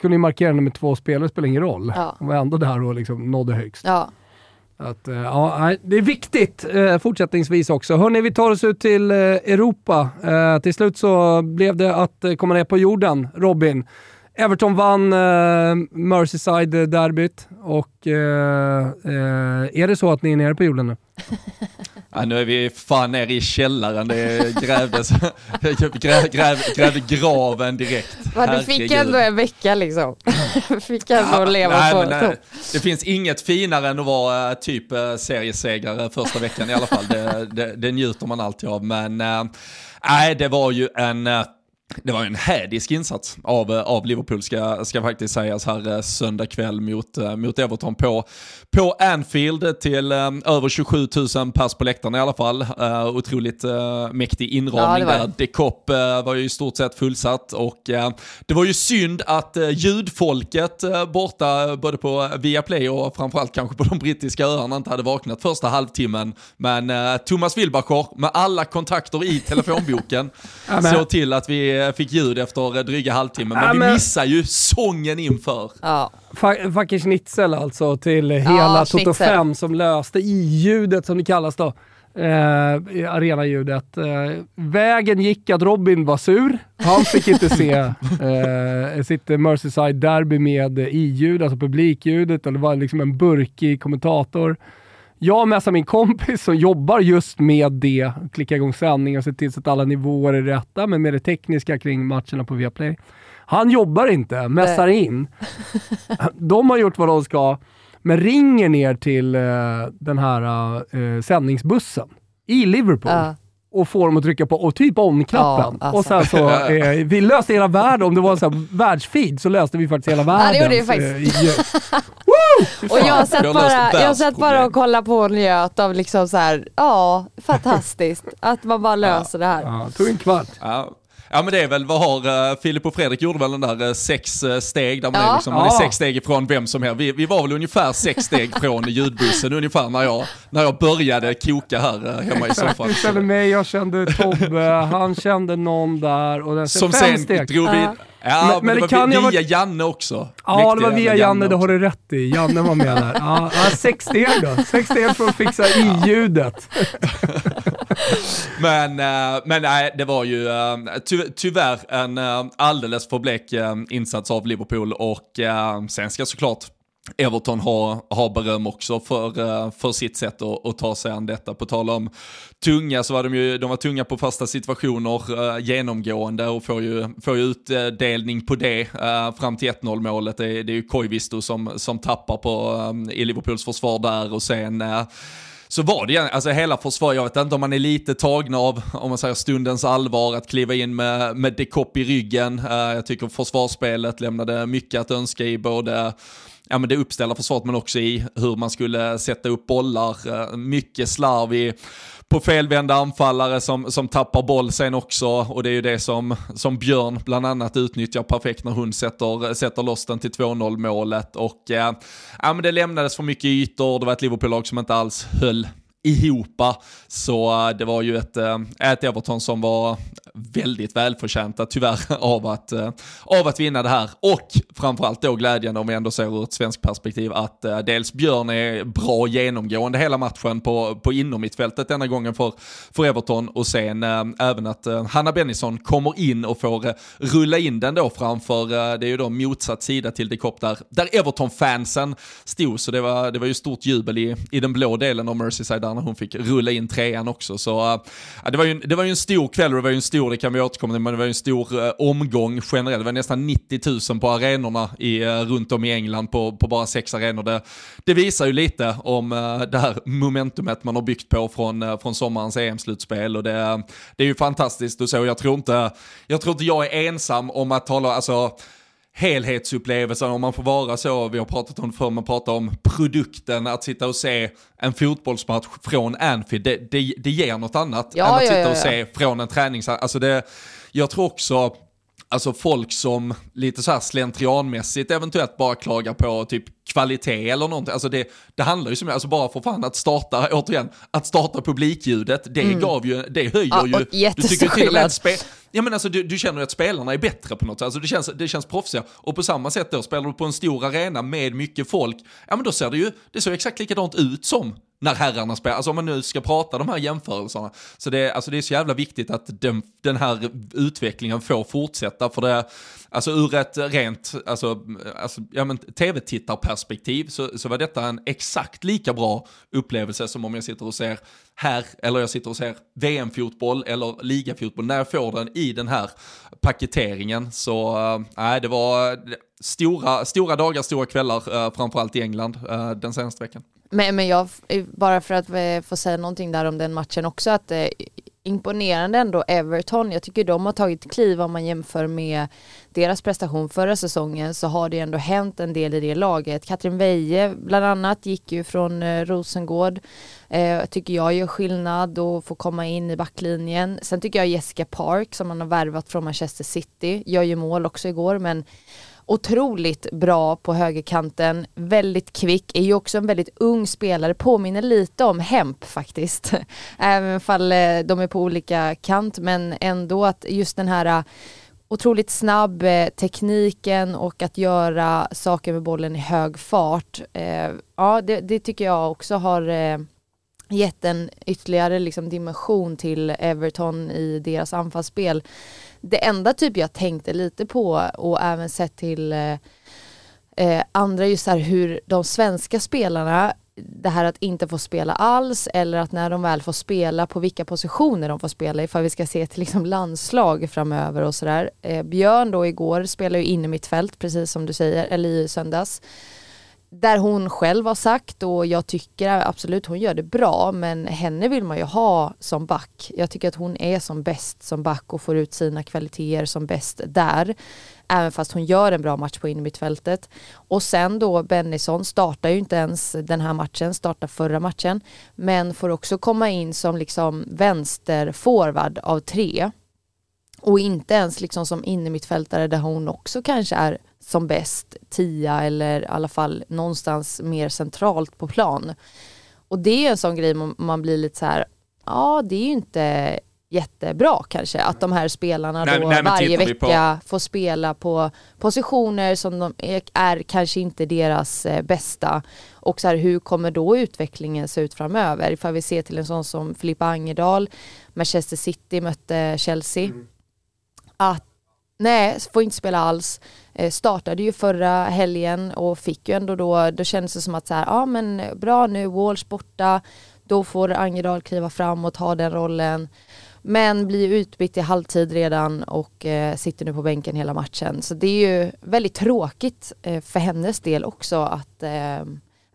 Kunde ju markera henne med två spelare, spelar ingen roll. Ja. Hon var ändå där och liksom nådde högst. Ja. Att, eh, ja, det är viktigt eh, fortsättningsvis också. Hörni, vi tar oss ut till eh, Europa. Till slut så blev det att komma ner på jorden, Robin. Everton vann Merseyside-derbyt och är det så att ni är nere på jorden nu? Ja, nu är vi fan nere i källaren, det grävdes, gräv, gräv, grävde graven direkt. Va, du fick ändå en vecka liksom. fick ändå ja, leva nej, på. Nej, det finns inget finare än att vara typ seriesegrare första veckan i alla fall. Det, det, det njuter man alltid av. Men nej, det var ju en det var en hädisk insats av, av Liverpool ska, ska faktiskt sägas här eh, söndag kväll mot, eh, mot Everton på, på Anfield till um, över 27 000 pers på läktaren i alla fall. Uh, otroligt uh, mäktig inramning ja, där. Dekop uh, var ju i stort sett fullsatt och det var ju synd att ljudfolket borta både på Viaplay och framförallt kanske på de brittiska öarna inte hade vaknat första halvtimmen. Men Thomas Wilbacher med alla kontakter i telefonboken såg till att vi fick ljud efter dryga halvtimmen, men, ja, men vi missar ju sången inför. Ja. Fucking Schnitzel alltså till hela ja, Toto 5 som löste i-ljudet som det kallas då. Eh, arenaljudet. Eh, vägen gick att Robin var sur. Han fick inte se eh, sitt Merseyside-derby med i-ljud, alltså publikljudet. Och det var liksom en burkig kommentator. Jag messar min kompis som jobbar just med det, klickar igång sändning och ser till så att alla nivåer är rätta, men med det tekniska kring matcherna på Viaplay. Han jobbar inte, messar in. De har gjort vad de ska. men ringer ner till eh, den här eh, sändningsbussen i Liverpool. Ja. Och får dem att trycka på och typ on-knappen. Ja, alltså. Och sen så, eh, vi löste hela världen, om det var en sån här världsfeed så löste vi faktiskt hela världen. det gjorde vi faktiskt. Eh, Och jag satt bara, jag satt bara och kollade på och njöt av liksom så här, ja, fantastiskt. Att man bara löser det här. ja, tog en kvart. Ja. Ja men det är väl, vad har uh, Filip och Fredrik gjorde väl den där eh, sex eh, steg där man, Ja. är, liksom, man är sex steg ifrån vem som helst. Vi, vi var väl ungefär sex steg från ljudbussen ungefär när jag, när jag började koka här eh, hemma i soffan. Du kände mig, jag kände Tobbe, han kände någon där och den Som fem sen steg. drog vi... Ja. Ja, Men- men, men det, det var via ha Janne också. Ja, det var via Janne, det också. har du rätt i. Janne var med där. Ja, ja, sex steg då. Sex steg för att fixa i-ljudet. Men, eh, men nej, det var ju eh, ty tyvärr en eh, alldeles för blek insats av Liverpool och sen ska såklart Everton ha, har beröm också för, för sitt sätt att, att ta sig an detta. På tal om tunga så var de ju de var tunga på fasta situationer genomgående och får ju, får ju utdelning på det fram till 1-0 målet. Det, är- det är ju Koivisto som, som tappar på, i Liverpools försvar där och sen så var det alltså hela försvaret, jag vet inte om man är lite tagna av, om man säger stundens allvar, att kliva in med, med Dekopp i ryggen. Eh, jag tycker försvarsspelet lämnade mycket att önska i både ja, men det uppställda försvaret men också i hur man skulle sätta upp bollar. Eh, mycket slarv i, på felvända anfallare som, som tappar boll sen också. Och det är ju det som, som Björn bland annat utnyttjar perfekt när hon sätter, sätter loss den till 2-0 målet. Och eh, ja, men det lämnades för mycket ytor, det var ett Liverpool-lag som inte alls höll ihopa. Så eh, det var ju ett, eh, ett Everton som var väldigt välförtjänta tyvärr av att, eh, av att vinna det här. Och framförallt då glädjande om vi ändå ser ur ett svenskt perspektiv att dels Björn är bra genomgående hela matchen på, på innermittfältet denna gången för, för Everton och sen även att Hanna Bennison kommer in och får rulla in den då framför, det är ju då motsatt sida till Dekop där, där Everton-fansen stod så det var, det var ju stort jubel i, i den blå delen av Merseyside där när hon fick rulla in trean också. Så eh, det, var ju, en- det var ju en stor kväll och det var ju en stor, det kan vi återkomma till, men det var ju en stor eh, omgång generellt. Det var nästan 90 000 på arenorna i, eh, runt om i England på, på bara sex arenor. Det, det visar ju lite om det här momentumet man har byggt på från, från sommarens EM-slutspel och det, det är ju fantastiskt och så. Jag tror inte jag, tror inte jag är ensam om att tala, alltså helhetsupplevelsen om man får vara så, vi har pratat om det förr, man pratar om produkten, att sitta och se en fotbollsmatch från Anfield, det, det, det ger något annat Ja, än att ja, sitta ja, och se från en tränings... Alltså det, jag tror också, alltså folk som lite så här slentrianmässigt eventuellt bara klagar på typ kvalitet eller någonting, alltså det, det handlar ju som, alltså bara för fan att starta, återigen, att starta publikljudet, det gav ju, det höjer Ja, ju, och jättestor till och med att spe, Ja men alltså du, du känner ju att spelarna är bättre på något sätt, alltså det känns, det känns proffsiga. Och på samma sätt då, spelar du på en stor arena med mycket folk, ja men då ser det ju, det ser exakt likadant ut som när herrarna spelar, alltså om man nu ska prata de här jämförelserna. Så det, alltså det är så jävla viktigt att den, den här utvecklingen får fortsätta, för det, alltså ur ett rent, alltså, alltså ja men tv-tittarperspektiv så, så var detta en exakt lika bra upplevelse som om jag sitter och ser här, eller jag sitter och ser VM-fotboll eller ligafotboll, när jag får den i den här paketeringen. Så nej, nej, det var eh, stora, stora dagar, stora kvällar, äh, framförallt i England äh, den senaste veckan. Men, men jag, bara för att få säga någonting där om den matchen också, att imponerande ändå Everton. Jag tycker de har tagit kliv om man jämför med deras prestation förra säsongen så har det ändå hänt en del i det laget. Katrin Veje bland annat gick ju från eh, Rosengård. Eh, tycker jag gör skillnad och får komma in i backlinjen. Sen tycker jag Jessica Park som man har värvat från Manchester City gör ju mål också igår men otroligt bra på högerkanten, väldigt kvick, är ju också en väldigt ung spelare, påminner lite om Hemp faktiskt. Även fall eh, de är på olika kant, men ändå att just den här eh, otroligt snabb eh, tekniken och att göra saker med bollen i hög fart. Ja, det, det tycker jag också har gett en ytterligare liksom, dimension till Everton i deras anfallsspel. Det enda typ jag tänkte lite på och även sett till eh, eh andra just här hur de svenska spelarna det här att inte få spela alls eller att när de väl får spela på vilka positioner de får spela ifall vi ska se till liksom landslag framöver och sådär. Eh, Björn då igår spelade ju inne mitt fält precis som du säger, eller i söndags där hon själv har sagt och jag tycker absolut hon gör det bra men henne vill man ju ha som back. Jag tycker att hon är som bäst som back och får ut sina kvaliteter som bäst där. Även fast hon gör en bra match på innermittfältet. Och sen då Bennison startar ju inte ens den här matchen, startar förra matchen. Men får också komma in som liksom vänsterforward av tre. Och inte ens liksom som innermittfältare där hon också kanske är som bäst tia eller i alla fall någonstans mer centralt på plan. Och det är en sån grej man, man blir lite så här, ja det är ju inte jättebra kanske att de här spelarna nej, då nej, varje vecka på... får spela på positioner som de är, är kanske inte deras eh, bästa. Och så här, hur kommer då utvecklingen se ut framöver? Ifall vi ser till en sån som Filippa Angerdal, Manchester City mötte Chelsea. Mm. Att nej, får inte spela alls. Eh, startade ju förra helgen och fick ju ändå då, då kändes det som att så här, ja men bra nu, Walsh borta, då får Angerdal kliva fram och ta den rollen. Men blir utbytt i halvtid redan och eh, sitter nu på bänken hela matchen. Så det är ju väldigt tråkigt eh, för hennes del också att eh,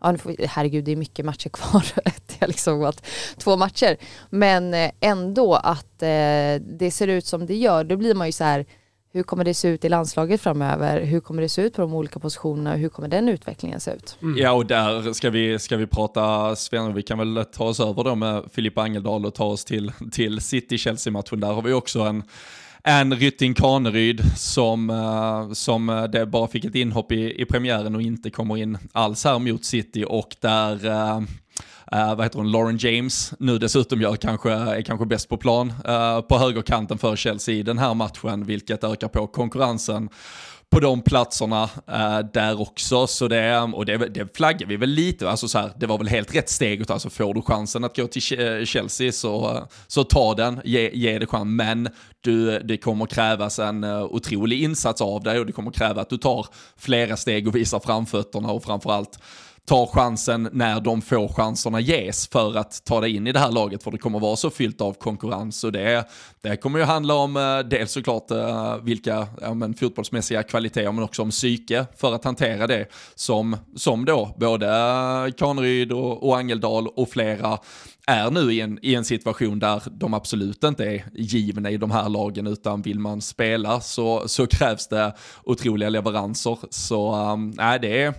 Ja, herregud, det är mycket matcher kvar. det har liksom gått två matcher. Men eh, ändå att eh, det ser ut som det gör, då blir man ju så här, hur kommer det se ut i landslaget framöver? Hur kommer det se ut på de olika positionerna? Hur kommer den utvecklingen se ut? Mm. Ja, och där ska vi, ska vi prata Sven, vi kan väl ta oss över då med Filippa Angeldal och ta oss till, till City-Chelsea-matchen. Där har vi också en en Rytting Kaneryd som, uh, som det bara fick ett inhopp i, i premiären och inte kommer in alls här mot City och där uh, vad heter hon, Lauren James nu dessutom gör kanske, är kanske bäst på plan uh, på högerkanten för Chelsea i den här matchen, vilket ökar på konkurrensen på de platserna uh, där också. Så det, och det, det flaggar vi väl lite, alltså så här, det var väl helt rätt steg, alltså får du chansen att gå till Chelsea så, så ta den, ge, ge det chans. Men du, det kommer krävas en otrolig insats av dig och det kommer kräva att du tar flera steg och visar framfötterna och framförallt tar chansen när de få chanserna ges för att ta dig in i det här laget, för det kommer vara så fyllt av konkurrens. Och det, det kommer ju handla om eh, dels såklart eh, vilka ja, men, fotbollsmässiga kvaliteter, men också om psyke för att hantera det som, som då både Kaneryd och, och Angeldal och flera är nu i en, i en situation där de absolut inte är givna i de här lagen, utan vill man spela så, så krävs det otroliga leveranser. Så um, nej, det är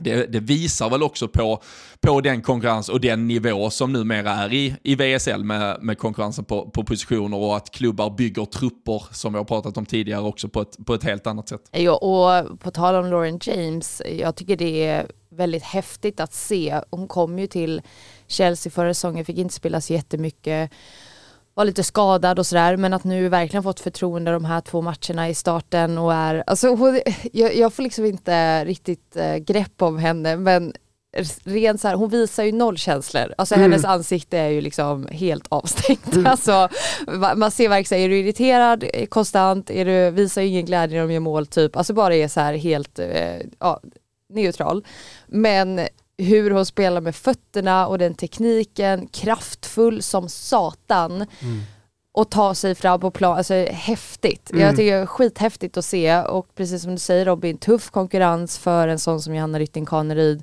det, det, visar väl också på, på den konkurrens och den nivå som numera är i, i VSL med, med konkurrensen på, på positioner och att klubbar bygger trupper, som vi har pratat om tidigare, också på ett, på ett helt annat sätt. Ja, och på tal om Lauren James, jag tycker det är väldigt häftigt att se. Hon kom ju till Chelsea förra säsongen, fick inte spela så jättemycket var lite skadad och sådär men att nu verkligen fått förtroende de här två matcherna i starten och är, alltså hon, jag, jag får liksom inte riktigt äh, grepp om henne men rent så här, hon visar ju noll känslor. Alltså mm. hennes ansikte är ju liksom helt avstängt. Mm. Alltså, man ser verkligen, är du irriterad konstant, är du, visar ingen glädje när de gör mål typ. Alltså bara är så här helt eh, ja, neutral. Men hur hon spelar med fötterna och den tekniken, kraftfull som satan. Mm. Och ta sig fram på plan, alltså häftigt. Mm. Jag tycker det är skithäftigt att se och precis som du säger Robin, tuff konkurrens för en sån som Johanna Rytting Kaneryd.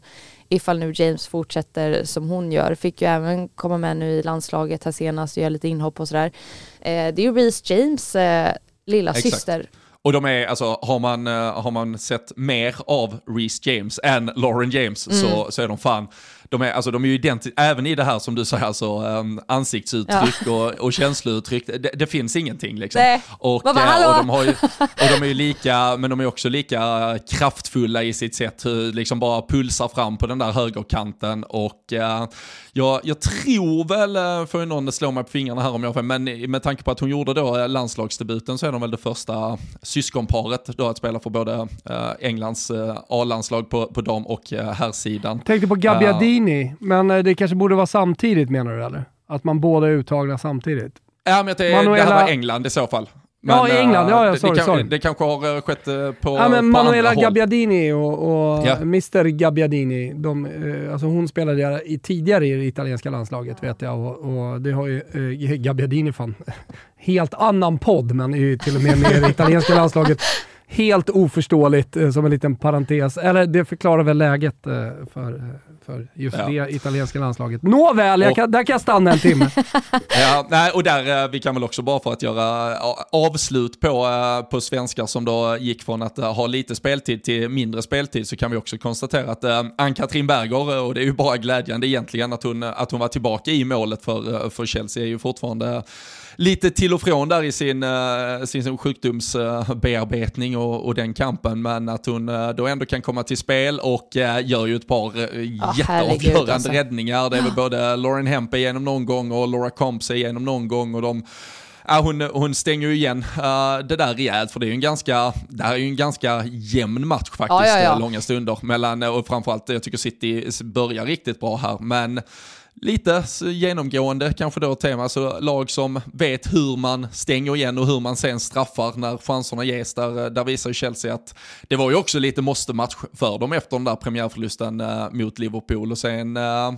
Ifall nu James fortsätter som hon gör. Fick ju även komma med nu i landslaget här senast och göra lite inhopp och sådär. Eh, det är ju Reece James eh, lilla Exakt. syster. Och de är, alltså har man, uh, har man sett mer av Reece James än Lauren James mm. så, så är de fan de är, alltså, de är ju identiska, även i det här som du säger, alltså, um, ansiktsuttryck ja. och, och känslouttryck, det, det, finns ingenting liksom. Nej. Och, bara, äh, och, de har ju, och de är ju lika, men de är också lika kraftfulla i sitt sätt, hur liksom bara pulsar fram på den där högerkanten och uh, jag, jag tror väl, uh, får ju någon slå mig på fingrarna här om jag får, men med tanke på att hon gjorde då landslagsdebuten så är de väl det första syskonparet då att spela för både uh, Englands A-landslag på, på dam och herrsidan. Tänkte på Gabbiadini Maldini, men eh, det kanske borde vara samtidigt menar du eller? Att man båda är uttagna samtidigt? Ja, men det, Manuela... det här var England i så fall. Men, ja, i England. Ja, ja, det, sorry, det, sorry. det kanske har eh, skett eh, på, ja, men på Manuela andra Gabbiadini och, och ja. Mr Gabbiadini, de, alltså hon spelade i, tidigare i det italienska landslaget vet jag och, och det har ju äh, Gabbiadini fan, helt annan podd men är ju till och med med i det italienska landslaget helt oförståeligt eh, som en liten parentes. Eller det förklarar väl läget eh, för, för just ja. det italienska landslaget. Nåväl, jag kan, där kan jag stanna en timme. ja, nej, och där, vi kan väl också bara för att göra avslut på, på svenskar som då gick från att ha lite speltid till mindre speltid så kan vi också konstatera att Ann-Katrin Berger, och det är ju bara glädjande egentligen att hon, att hon var tillbaka i målet för, för Chelsea, är ju fortfarande lite till och från där i sin, uh, sin sjukdomsbearbetning och, och den kampen, men att hon uh, då ändå kan komma till spel och uh, gör ju ett par oh, jätteavgörande alltså. räddningar. Det är väl både Lauren Hempe igenom någon gång och Laura Combs igenom någon gång och de Ja, hon, hon stänger ju igen uh, det där rejält, för det är ju en ganska, det här är ju en ganska jämn match faktiskt, ja, ja, ja. långa stunder. Mellan, och framförallt, jag tycker City börjar riktigt bra här, men lite genomgående kanske då tema, så lag som vet hur man stänger igen och hur man sen straffar när chanserna ges. Där, eh, där visar ju Chelsea att det var ju också lite måste-match för dem efter den där premiärförlusten äh, mot Liverpool och sen äh,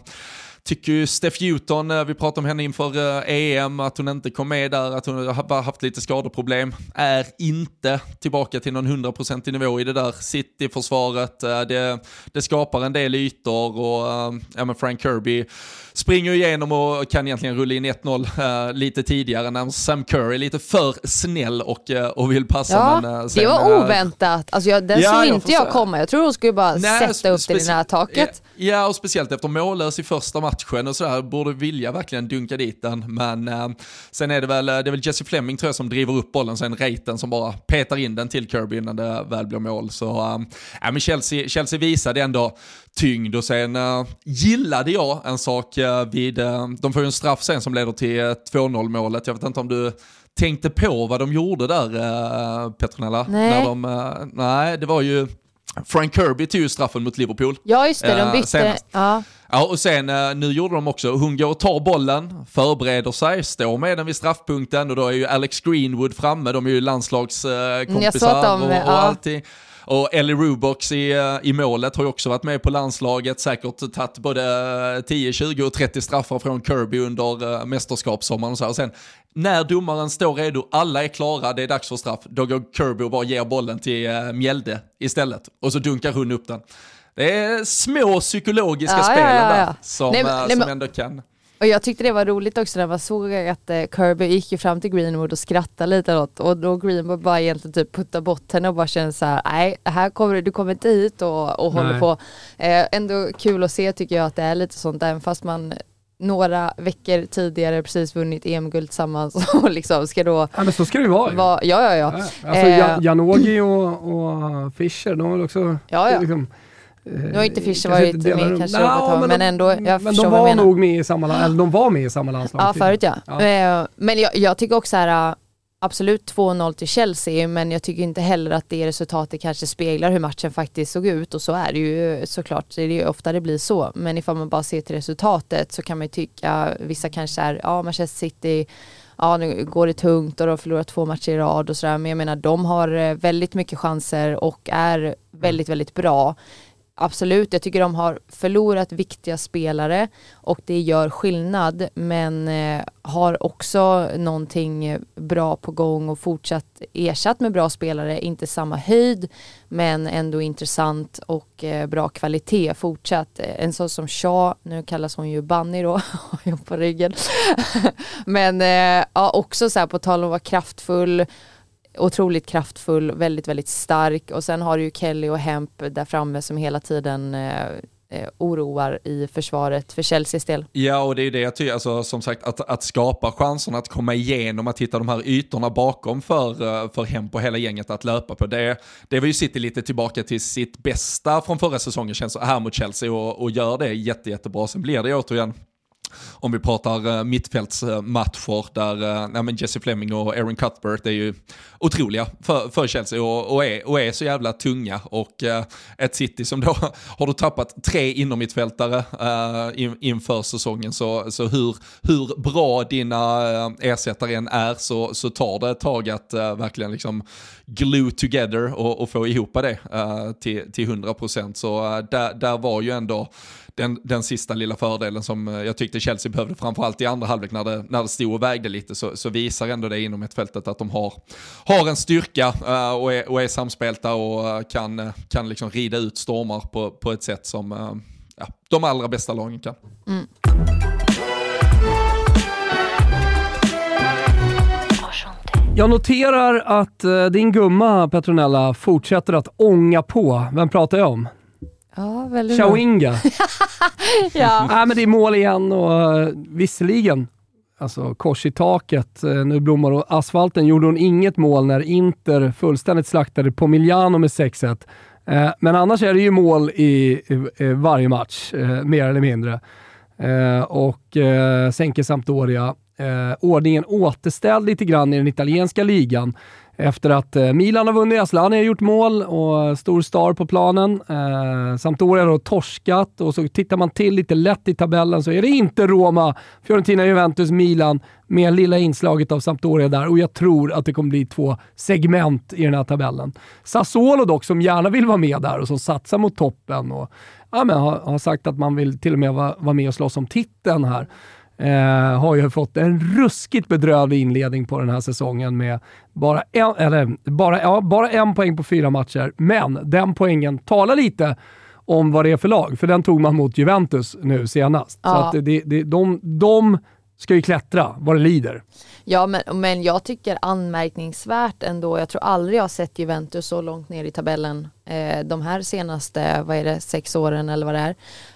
tycker ju Steph Houghton, eh, vi pratade om henne inför EM, att hon inte kom med där, att hon har haft lite skadeproblem, är inte tillbaka till någon 100% nivå i det där City-försvaret. Det, det skapar en del ytor och ja, men Frank Kirby springer igenom och kan egentligen rulla in 1-0 äh, lite tidigare när Sam Curry är lite för snäll och, och vill passa. Ja, men, sen, det var oväntat. Alltså jag, den ja, såg inte jag komma. Jag tror hon skulle bara nej, sätta upp det i det här taket. Ja, ja, och speciellt efter mållös i första matchen och sådär, borde vilja verkligen dunka dit den. Men äh, sen är det väl, det är väl Jesse Fleming tror jag som driver upp bollen, sen Reiten som bara petar in den till Kirby innan det väl blir mål. Så äh, men Chelsea, Chelsea visade ändå tyngd och sen uh, gillade jag en sak uh, vid, uh, de får ju en straff sen som leder till 2-0 målet. Jag vet inte om du tänkte på vad de gjorde där Petronella? Nej. När de, nej, det var ju Frank Kirby tog ju straffen mot Liverpool. Ja just det, de bytte. Ja. Ja, och sen nu gjorde de också, hon går och tar bollen, förbereder sig, står med den vid straffpunkten och då är ju Alex Greenwood framme, de är ju landslagskompisar mm, och, och ja. allting. Och Ellie Rubox i, eh, i målet har ju också varit med på landslaget, säkert tagit både 10, 20 och 30 straffar från Kirby under uh, mästerskapssommaren och så här. Och sen när domaren står redo, alla är klara, det är dags för straff, då går Kirby och bara ger bollen till uh, Mjelde istället. Och så dunkar hon upp den. Det är små psykologiska ja, spelen ja, ja, där som, nej, som ändå kan... Och jag tyckte det var roligt också när man såg att eh, Kirby gick ju fram till Greenwood och skrattade lite åt och då Greenwood bara egentligen typ putta bort henne och bara kände så här, nej, här kommer du kommer inte hit och, och håller på. Eh, ändå kul att se tycker jag att det är lite sånt, även fast man några veckor tidigare precis vunnit EM-guld tillsammans och liksom ska då... Ja men så ska det ju vara. Va, ja ja ja. ja alltså eh, Janogy och, och Fischer, de har också... Ja ja. Liksom, nu har inte Fischer varit med kanske något tag, men, men ändå, jag Men de var nog med i samma, eller de var med i samma landslag. Ja, förut ja. ja. Eh, men jag, jag tycker också här, absolut 2-0 till Chelsea, men jag tycker inte heller att det resultatet kanske speglar hur matchen faktiskt såg ut och så är det ju såklart, det är ju ofta det blir så. Men ifall man bara ser till resultatet så kan man ju tycka, vissa kanske är, ja Manchester City ja nu går det tungt och de har förlorat två matcher i rad och sådär men jag menar de har eh, väldigt mycket chanser och är väldigt väldigt bra absolut, jag tycker de har förlorat viktiga spelare och det gör skillnad men eh, har också någonting bra på gång och fortsatt ersatt med bra spelare, inte samma höjd men ändå intressant och eh, bra kvalitet fortsatt. En sån som Shaw, nu kallas hon ju Bunny då, har på ryggen. men eh, ja, också så här på tal om att vara kraftfull otroligt kraftfull, väldigt, väldigt stark och sen har du ju Kelly och Hemp där framme som hela tiden eh, eh oroar i försvaret för Chelseas del. Ja, och det är det jag tycker, alltså, som sagt, att, att skapa chanserna att komma igenom, att hitta de här ytorna bakom för, eh, för Hemp och hela gänget att löpa på. Det, det var ju City lite tillbaka till sitt bästa från förra säsongen, känns här mot Chelsea och, och gör det jätte, jättebra. Sen blir det återigen om vi pratar uh, mittfältsmatcher där uh, men Jesse Fleming och Aaron Cuthbert är ju otroliga för, för Chelsea och, och, är, och är så jävla tunga. Och uh, ett City som då har du tappat tre innermittfältare uh, in, inför säsongen så, så hur, hur bra dina uh, ersättare än är så, så tar det ett tag att uh, verkligen liksom glue together och, och få ihop det uh, till, till 100%. Så där, där var ju ändå den, den sista lilla fördelen som jag tyckte Chelsea behövde, framförallt i andra halvlek när det, när det stod och vägde lite, så, så visar ändå det inom ett fältet att de har, har en styrka och, är, och är samspelta och kan, kan liksom rida ut stormar på, på ett sätt som ja, de allra bästa lagen kan. Mm. Jag noterar att din gumma Petronella fortsätter att ånga på. Vem pratar jag om? Ja, väldigt Chawinga. ja. Nej, men det är mål igen och uh, visserligen, alltså kors i taket, uh, nu blommar asfalten, gjorde hon inget mål när Inter fullständigt slaktade på Milano med 6-1. Uh, men annars är det ju mål i, varje match, mer eller mindre. och sänker Sampdoria eh, ordningen återställd lite grann i den italienska ligan. Efter att eh, Milan har vunnit, Asllani har gjort mål och stor star på planen. Eh, Sampdoria har torskat och så tittar man till lite lätt i tabellen så är det inte Roma, Fiorentina, Juventus, Milan med lilla inslaget av Sampdoria där och jag tror att det kommer bli två segment i den här tabellen. Sassuolo dock, som gärna vill vara med där och som satsar mot toppen och ja, men har, har sagt att man vill till och med vara, vara med och slåss om titeln här. Eh, har ju fått en ruskigt bedrövlig inledning på den här säsongen med bara en, eller, bara, ja, bara en poäng på fyra matcher. Men den poängen talar lite om vad det är för lag, för den tog man mot Juventus nu senast. Ja. Så att det, det, de, de ska ju klättra vad det lider. Ja, men, men jag tycker anmärkningsvärt ändå. Jag tror aldrig jag sett Juventus så långt ner i tabellen eh, de här senaste, vad är det, sex åren eller vad det är.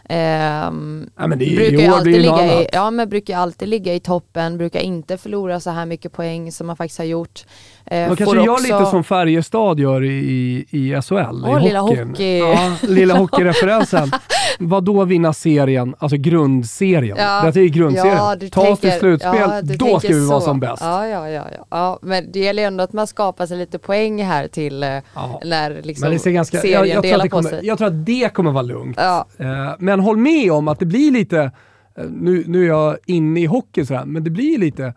Eh, ja, men det är, brukar år alltid ligga i, Ja, men brukar alltid ligga i toppen, brukar inte förlora så här mycket poäng som man faktiskt har gjort. Eh, Man kanske gör också... lite som Färjestad gör i, i, SHL, oh, i lilla hockey. Ja, lilla hockeyreferensen. Vad då vinna serien, alltså grundserien? Ja. Det är grundserien. Ja, Ta oss till slutspel, ja, då ska vi så. vara som bäst. Ja, ja, ja, ja. Men det gäller ändå att man skapar sig lite poäng här till eh, ja. när liksom ganska, serien jag, jag delar på kommer, sig. Jag tror att det kommer vara lugnt. Uh, men håll med om att det blir lite, uh, nu, nu är jag inne i hockey sådär, men det blir lite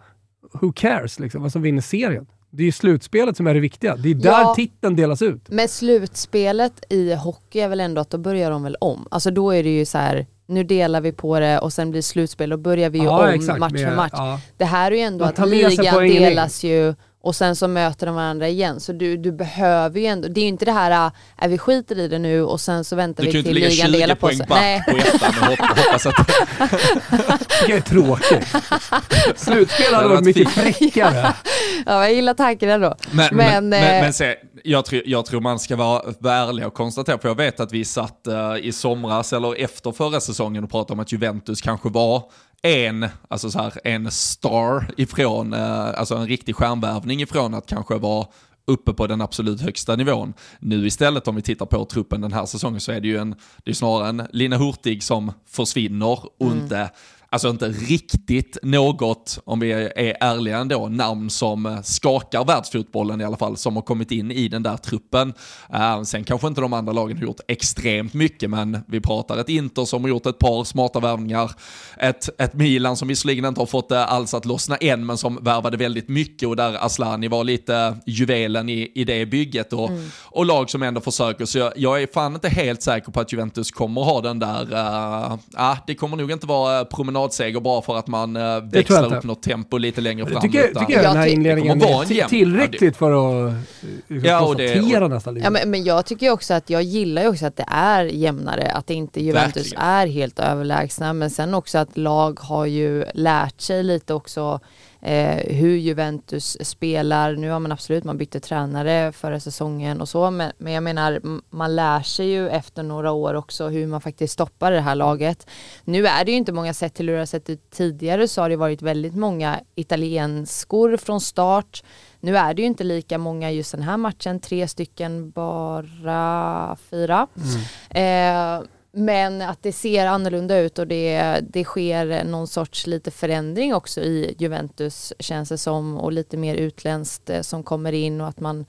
who cares liksom, vad som vinner serien. Det är slutspelet som är det viktiga. Det är där ja, titeln delas ut. Men slutspelet i hockey är väl ändå att då börjar de väl om. Alltså då är det ju så här, nu delar vi på det och sen blir det slutspel. Då börjar vi ju ja, om exakt, match för match. Ja. Det här är ju ändå att ligan delas ju och sen så möter de varandra igen. Så du, du behöver ju ändå, det är ju inte det här, äh, är vi skiter i det nu och sen så väntar vi till ligan delar på sig. Du kan ju inte ligga 20 poäng back på ettan och hoppas att... det är tråkigt. Slutspel hade varit mycket fräckare. ja, jag gillar tanken ändå. Men, men, men, men, men se, jag, tror, jag tror man ska vara, vara ärlig och konstatera, för jag vet att vi satt uh, i somras eller efter förra säsongen och pratade om att Juventus kanske var en, alltså så här, en star ifrån, eh, alltså en riktig skärmvärvning ifrån att kanske vara uppe på den absolut högsta nivån. Nu istället om vi tittar på truppen den här säsongen så är det ju en, det är snarare en Lina Hurtig som försvinner och mm. inte alltså inte riktigt något, om vi är ärliga ändå, namn som skakar världsfotbollen i alla fall, som har kommit in i den där truppen. Uh, sen kanske inte de andra lagen har gjort extremt mycket, men vi pratar ett Inter som har gjort ett par smarta värvningar, ett, ett Milan som visserligen inte har fått det alls att lossna än, men som värvade väldigt mycket och där Aslani var lite juvelen i, i det bygget och, mm. och lag som ändå försöker. Så jag, jag, är fan inte helt säker på att Juventus kommer ha den där, uh, uh, det kommer nog inte vara promenad promenadseger bara för att man uh, växlar upp något tempo lite längre fram. Tycker, tycker jag den här inledningen är tillräckligt för att liksom, ja, konstatera nästan. Ja, men, men jag tycker också att jag gillar ju också att det är jämnare, att inte Juventus Verkligen. är helt överlägsna, men sen också att lag har ju lärt sig lite också eh, hur Juventus spelar. Nu har man absolut, man bytte tränare förra säsongen och så, men, men jag menar, man lär sig ju efter några år också hur man faktiskt stoppar det här laget. Nu är det ju inte många sätt till hur det har sett ut tidigare så har det varit väldigt många italienskor från start. Nu är det ju inte lika många just den här matchen, tre stycken bara fyra. Mm. Eh, men att det ser annorlunda ut och det, det sker någon sorts lite förändring också i Juventus känns det som och lite mer utländskt eh, som kommer in och att man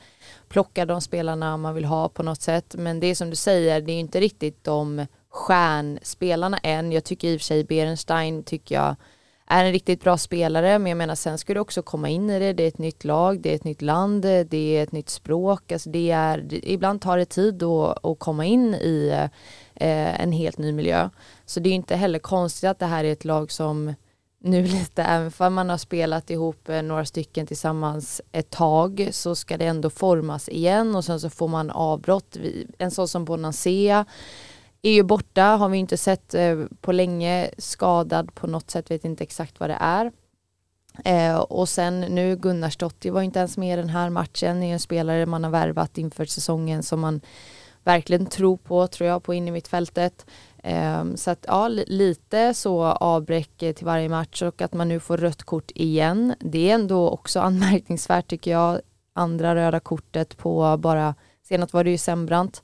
plockar de spelarna man vill ha på något sätt. Men det är som du säger, det är inte riktigt de stjärnspelarna än. Jag tycker i och för sig Berenstein tycker jag är en riktigt bra spelare men jag menar sen ska du också komma in i det, det är ett nytt lag, det är ett nytt land, det är ett nytt språk, alltså det är, ibland tar det tid att, att komma in i eh, en helt ny miljö. Så det är inte heller konstigt att det här är ett lag som nu lite, även om man har spelat ihop eh, några stycken tillsammans ett tag så ska det ändå formas igen och sen så får man avbrott. En sån som Bonansea är ju borta, har vi inte sett eh, på länge, skadad på något sätt, vet inte exakt vad det är. Eh, och sen nu Gunnarsdottir var inte ens med i den här matchen, är en spelare man har värvat inför säsongen som man verkligen tror på, tror jag, på in i mittfältet. Ehm, så att ja, lite så avbräck eh, till varje match och att man nu får rött kort igen. Det är ändå också anmärkningsvärt tycker jag. Andra röda kortet på bara, senast var det ju Sembrant.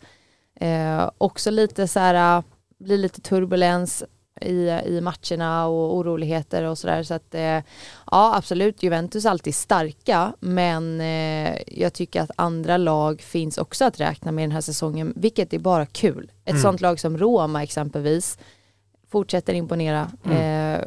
Ehm, också lite så här, blir lite turbulens i, i matcherna och oroligheter och sådär. Så att eh, ja, absolut, Juventus är alltid starka, men eh, jag tycker att andra lag finns också att räkna med den här säsongen, vilket är bara kul. Ett mm. sånt lag som Roma exempelvis fortsätter imponera. Mm. Eh,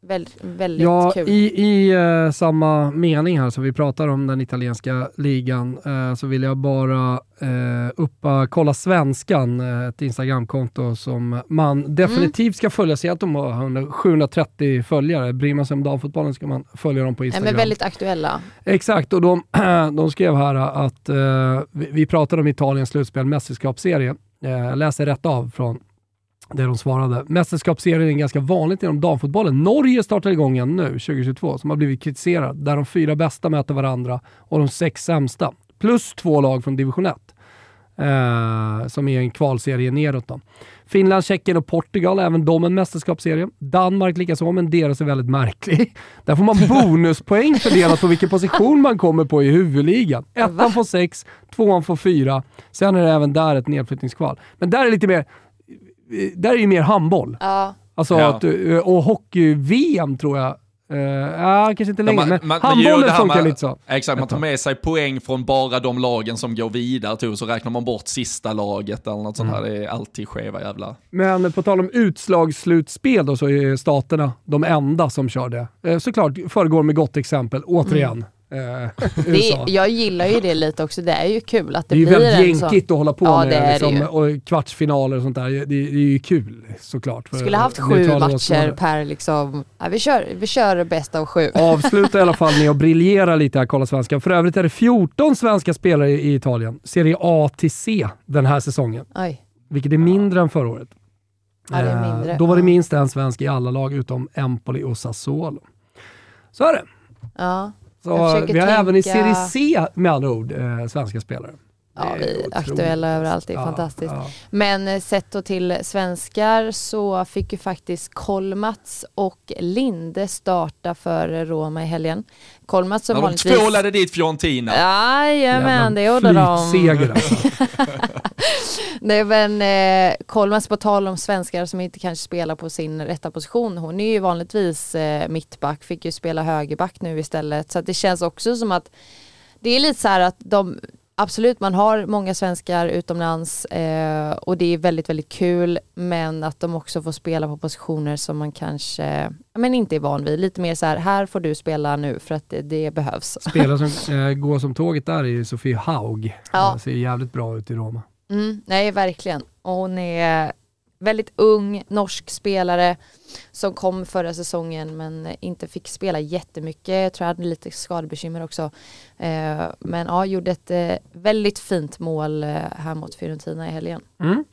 Väldigt, väldigt ja, kul. I, i uh, samma mening här som vi pratar om den italienska ligan uh, så vill jag bara uh, uppa Kolla Svenskan, ett Instagramkonto som man definitivt ska följa. Se att de har 730 följare. Bryr man sig om damfotbollen ska man följa dem på Instagram. Ja, men väldigt aktuella. Exakt, och de, de skrev här att vi, vi pratade om Italiens slutspel, mästerskapsserie. Jag läser rätt av från det de svarade. Mästerskapsserien är ganska vanligt inom damfotbollen. Norge startar igång igen nu, 2022, som har blivit kritiserad. Där de fyra bästa möter varandra och de sex sämsta. Plus två lag från division 1. Eh, som är en kvalserie neråt. Då. Finland, Tjeckien och Portugal, även de en mästerskapsserie. Danmark likaså, men deras är väldigt märklig. Där får man bonuspoäng fördelat på vilken position man kommer på i huvudligan. Ettan får sex, tvåan får fyra. Sen är det även där ett nedflyttningskval. Men där är det lite mer där är ju mer handboll. Ja. Alltså, ja. Att, eh, och hockey-VM tror jag Uh, ja, kanske inte längre, men man, handbollen funkar med, lite så. Exakt, man tar med sig poäng från bara de lagen som går vidare, tror, så räknar man bort sista laget eller något sånt mm. här. Det är alltid skeva jävla... Men på tal om utslagsslutspel då, så är staterna de enda som kör det. Uh, såklart föregår med gott exempel, återigen. Mm. Eh, det, jag gillar ju det lite också, det är ju kul att det, det blir Det är ju väldigt jänkigt att hålla på ja, med liksom, och kvartsfinaler och sånt där. Det, det är ju kul såklart. Skulle haft sju matcher per liksom, ja, vi, kör, vi kör bäst av sju. Avsluta i alla fall med att briljera lite här, kolla svenska. För övrigt är det 14 svenska spelare i Italien, Serie A till C den här säsongen. Oj. Vilket är mindre än förra året. Ja, det är mindre. Eh, då var det minst en svensk i alla lag utom Empoli och Sassuolo. Så är det. Ja. Så vi har tänka... även i Serie C med andra ord eh, svenska spelare. Ja, vi är aktuella överallt, det är ja, fantastiskt. Ja. Men eh, sett då till svenskar så fick ju faktiskt Kolmats och Linde starta för Roma i helgen. Kolmats som ja, vanligtvis... De tvålade dit Fiorentina. Jajamän, det gjorde de. alltså. Nej men eh, Kolmats på tal om svenskar som inte kanske spelar på sin rätta position. Hon är ju vanligtvis eh, mittback, fick ju spela högerback nu istället. Så det känns också som att det är lite så här att de Absolut, man har många svenskar utomlands eh, och det är väldigt, väldigt kul. Men att de också får spela på positioner som man kanske men inte är van vid. Lite mer så här, här får du spela nu för att det, det behövs. Spelare som eh, går som tåget där är Sofie Haug. Ja. ser jävligt bra ut i Roma. Mm, nej, verkligen. Och hon är väldigt ung norsk spelare som kom förra säsongen men inte fick spela jättemycket. Jag tror jag hade lite skadebekymmer också. Eh, men ja, gjorde ett eh, väldigt fint mål eh, här mot Fiorentina i helgen. Mm.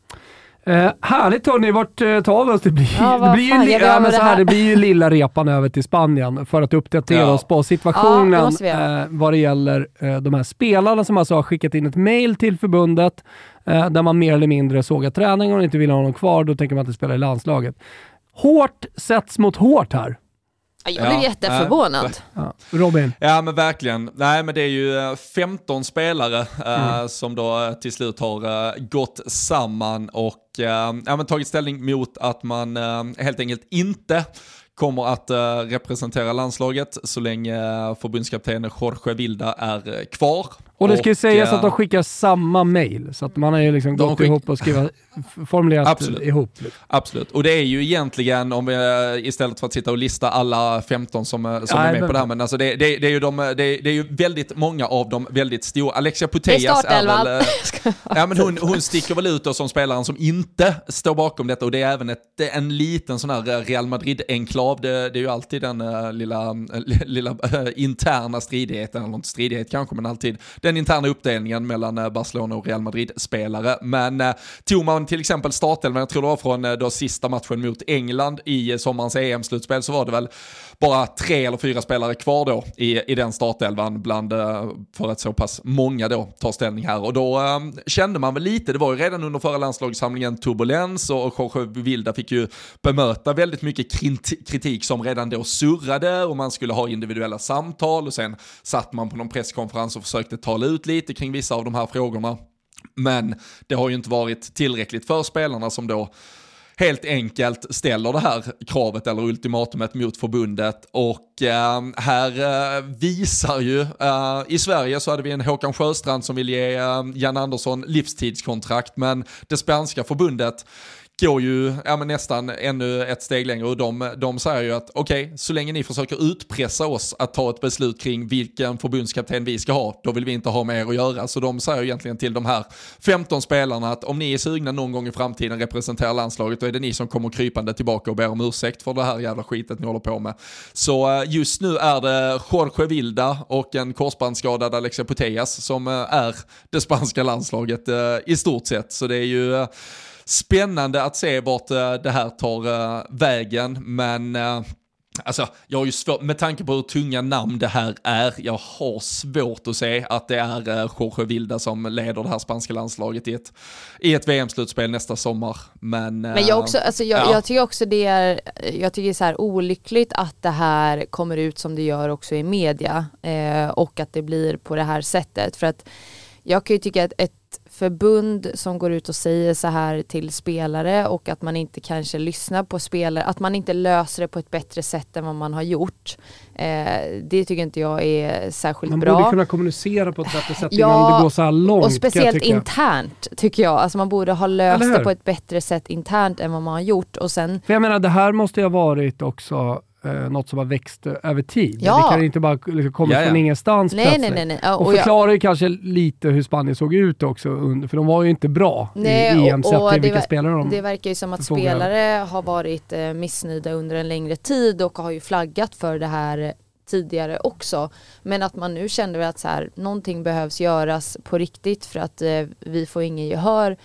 Eh, härligt hörni, vart eh, tar vi oss? Det blir, ja, det, blir ju, ja, men så här, det blir ju lilla repan över till Spanien för att uppdatera ja. oss på situationen ja, eh, vad det gäller eh, de här spelarna som alltså har skickat in ett mail till förbundet eh, där man mer eller mindre sågar träningen och inte vill ha honom kvar. Då tänker man inte spela i landslaget. Hårt sätts mot hårt här. Jag blev ja, jätteförvånad. Ja. Robin? Ja men verkligen. Nej men det är ju 15 eh, spelare äh, mm. som då eh, till slut har äh, gått samman och äh, ja, men tagit ställning mot att man helt enkelt inte kommer att representera landslaget så länge förbundskaptenen Jorge Vilda är kvar. Och det ska ju sägas att de skickar samma mail, så att man har ju liksom gått skick... ihop och skrivit, formulerat Absolut. ihop. Liksom. Absolut, och det är ju egentligen, om vi, istället för att sitta och lista alla 15 som, som ja, är med men... på det här, men alltså det, det, det är ju de, det, det, är ju väldigt många av dem väldigt stora. Alexia Putellas är, är väl... ja, men hon, hon sticker väl ut som spelaren som inte står bakom detta och det är även ett, en liten sån här Real Madrid-enklav. Det, det, är ju alltid den lilla, lilla interna stridigheten, eller inte stridighet kanske, men alltid den interna uppdelningen mellan eh, Barcelona och Real Madrid-spelare. Men eh, tog man till exempel startelvan, jag tror det var från eh, då sista matchen mot England i eh, sommarens EM-slutspel, så var det väl bara tre eller fyra spelare kvar då i, i den startelvan bland, eh, för att så pass många då tar ställning här. Och då äh, kände man väl lite, det var ju redan under förra landslagssamlingen turbulens och Jorge Vilda fick ju bemöta väldigt mycket kritik som redan då surrade och man skulle ha individuella samtal och sen satt man på någon presskonferens och försökte tala ut lite kring vissa av de här frågorna. Men det har ju inte varit tillräckligt för spelarna som då helt enkelt ställer det här kravet eller ultimatumet mot förbundet. Och eh, här eh, visar ju, eh, i Sverige så hade vi en Håkan Sjöstrand som vill ge eh, Jan Andersson livstidskontrakt. Men det spanska förbundet går ju ja, men nästan ännu ett steg längre och de, de säger ju att okej, okay, så länge ni försöker utpressa oss att ta ett beslut kring vilken förbundskapten vi ska ha, då vill vi inte ha med er att göra. Så de säger egentligen till de här 15 spelarna att om ni är sugna någon gång i framtiden representera landslaget, då är det ni som kommer krypande tillbaka och ber om ursäkt för det här jävla skitet ni håller på med. Så eh, just nu är det Jorge Vilda och en korsbandsskadad Alexia Putellas som eh, är det spanska landslaget eh, i stort sett. Så det är ju spännande att se vart eh, det här tar eh, vägen, men eh, Alltså, jag har ju svårt, med tanke på hur tunga namn det här är, jag har svårt att se att det är Jorge Vilda som leder det här spanska landslaget i ett, i ett VM-slutspel nästa sommar. Men, Men jag, också, alltså jag, ja. jag tycker också det är, jag tycker det är så här olyckligt att det här kommer ut som det gör också i media eh, och att det blir på det här sättet. För att jag kan ju tycka att ett förbund som går ut och säger så här till spelare och att man inte kanske lyssnar på spelare, att man inte löser det på ett bättre sätt än vad man har gjort. Eh, det tycker inte jag är särskilt man bra. Man borde kunna kommunicera på ett bättre sätt ja, innan det går så här långt. Och speciellt internt tycker jag. Alltså man borde ha löst det på ett bättre sätt internt än vad man har gjort. Och sen... För jag menar det här måste ju ha varit också eh, något som har växt över tid. Ja. Det kan inte bara liksom, komma ja, ja. från ingenstans nej, plötsligt. Nej, nej, nej. Och, och förklarar ju kanske lite hur Spanien såg ut också, under, för de var ju inte bra nej, i EM sett till vilka spelare de Det verkar ju som att spelare har varit eh, missnöjda under en längre tid och har ju flaggat för det här tidigare också. Men att man nu kände att så här, någonting behövs göras på riktigt för att eh, vi får ingen gehör.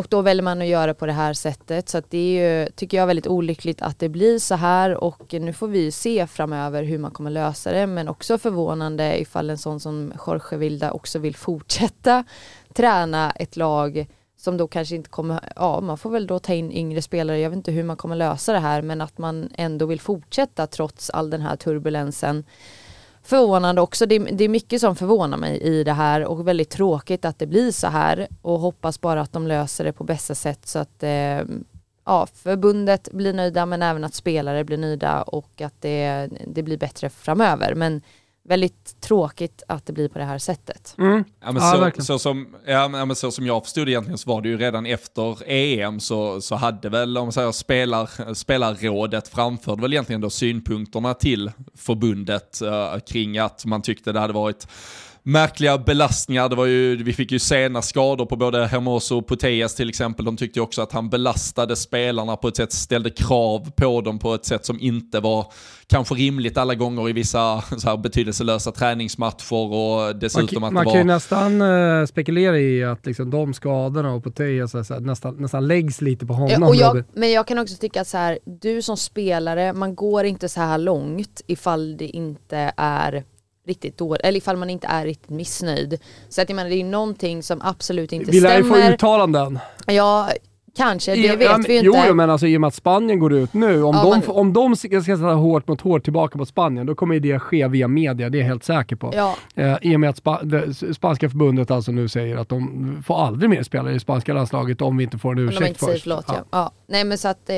Och då väljer man att göra på det här sättet. Så det är ju, tycker jag, väldigt olyckligt att det blir så här och nu får vi se framöver hur man kommer lösa det. Men också förvånande ifall en sån som Jorge Vilda också vill fortsätta träna ett lag som då kanske inte kommer, ja man får väl då ta in yngre spelare, jag vet inte hur man kommer lösa det här men att man ändå vill fortsätta trots all den här turbulensen förvånande också. Det, det, är mycket som förvånar mig i det här och väldigt tråkigt att det blir så här och hoppas bara att de löser det på bästa sätt så att eh, ja, förbundet blir nöjda men även att spelare blir nöjda och att det, det blir bättre framöver. Men väldigt tråkigt att det blir på det här sättet. Mm. Ja, men så, ja, så, som, ja, men så som jag förstod egentligen så var det ju redan efter EM så, så hade väl, om man säger spelar, spelarrådet framförde väl egentligen då synpunkterna till förbundet uh, kring att man tyckte det hade varit märkliga belastningar. Det var ju, vi fick ju sena skador på både Hermoso och Putellas till exempel. De tyckte ju också att han belastade spelarna på ett sätt, ställde krav på dem på ett sätt som inte var kanske rimligt alla gånger i vissa så här betydelselösa träningsmatcher och dessutom man, att man det var... kan ju nästan uh, spekulera i att liksom, de skadorna och här, nästan, nästan läggs lite på honom. och jag, men jag kan också tycka att så här, du som spelare, man går inte så här långt ifall det inte är riktigt dåligt, eller ifall man inte är riktigt missnöjd. Så att jag menar det är någonting som absolut inte stämmer. Vi lär ju få uttalanden. Ja, Kanske, det vet ja, vi ju inte. Jo, men alltså i och med att Spanien går ut nu, om, ja, de, men... om de ska sätta hårt mot hårt tillbaka på Spanien, då kommer det ske via media, det är jag helt säker på. Ja. Eh, I och med att spa, det, spanska förbundet alltså nu säger att de får aldrig mer spela i spanska landslaget om vi inte får en ursäkt först. Förlåt, ja. ja. Nej men så att eh,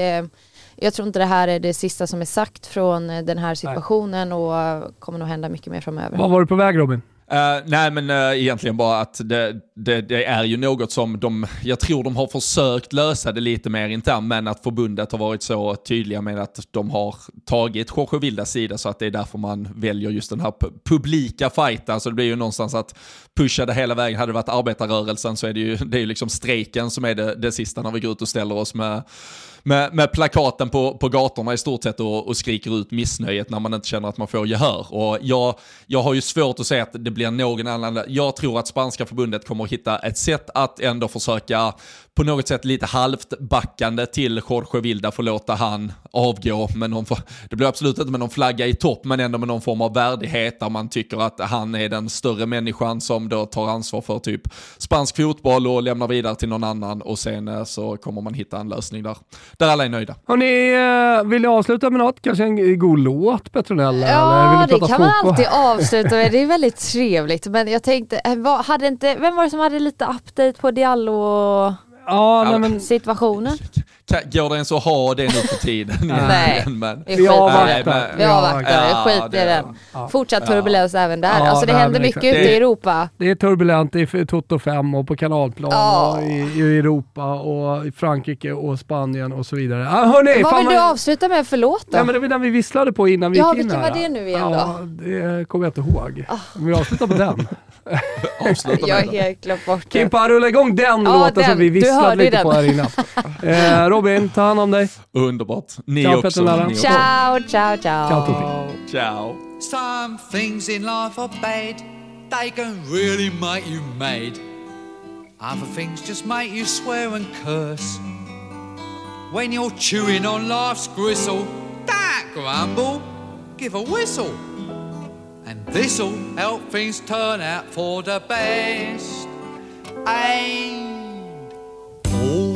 jag tror inte det här är det sista som är sagt från eh, den här situationen och eh, kommer nog hända mycket mer framöver. Vad var du på väg Robin? Uh, nej men uh, egentligen bara att det, det, det, är ju något som de, jag tror de har försökt lösa det lite mer internt, men att förbundet har varit så tydliga med att de har tagit Jorge Vildas sida så att det är därför man väljer just den här publika fighten. Så det blir ju någonstans att pusha det hela vägen. Hade det varit arbetarrörelsen så är det ju, det är ju liksom strejken som är det, det sista när vi går ut och ställer oss med med, med plakaten på, på gatorna i stort sett och, och, skriker ut missnöjet när man inte känner att man får gehör. Och jag, jag har ju svårt att säga att det blir någon annan. Jag tror att spanska förbundet kommer att hitta ett sätt att ändå försöka på något sätt lite halvt backande till Jorge Vilda får låta han avgå. Men någon, det blir absolut inte med någon flagga i topp, men ändå med någon form av värdighet där man tycker att han är den större människan som då tar ansvar för typ spansk fotboll och lämnar vidare till någon annan och sen eh, så kommer man hitta en lösning där, där alla är nöjda. Hörrni, eh, vill ni avsluta med något? Kanske en god låt Petronella? Ja, det kan fotboll? man alltid avsluta med. Det är väldigt trevligt. Men jag tänkte, eh, hade inte, vem var det som hade lite update på Diallo? Ja, situationen. Går det ens att ha det nu för tiden? nej, men, vi avvaktar. Vi avvaktar, ja, skit i den. Ja. Fortsatt turbulens ja. även där. Ja, alltså det, händer mycket ute i Europa. Det är turbulent i Toto 5 och på kanalplan ja. och i, i, Europa och i Frankrike och Spanien och så vidare. Ah, hörni, Vad vill man... du avsluta med för låt då? Ja, men det var den vi visslade på innan vi ja, gick in här. Ja, vilken var det nu igen då? Ja, det kommer jag inte ihåg. Oh. Vi avslutar på den. jag har helt glömt bort det. Kimpa, rulla igång den ja, låten den. som vi visslade lite den. på här innan. Robin, ta hand om dig. Underbart. Ni ciao, också. Ni ciao, ciao, ciao. Ciao, Tutti. Ciao. Some things in life are bad. They can really make you mad. Other things just make you swear and curse. When you're chewing on life's gristle, that grumble, give a whistle. And this'll help things turn out for the best. And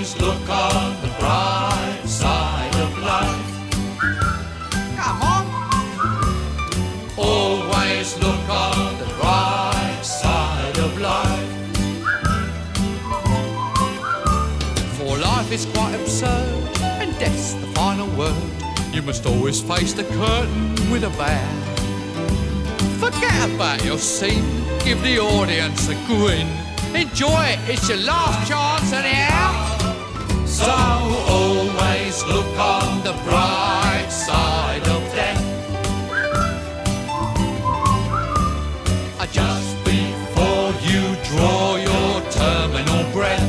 Hey, always look on the bright side of life. Come on. Always look on the bright side of life. For life is quite absurd, and death's the final word. You must always face the curtain with a bow. Forget about your scene, give the audience a grin. Enjoy it, it's your last chance anyhow. So always look on the bright side of death. Uh, just before you draw your terminal breath.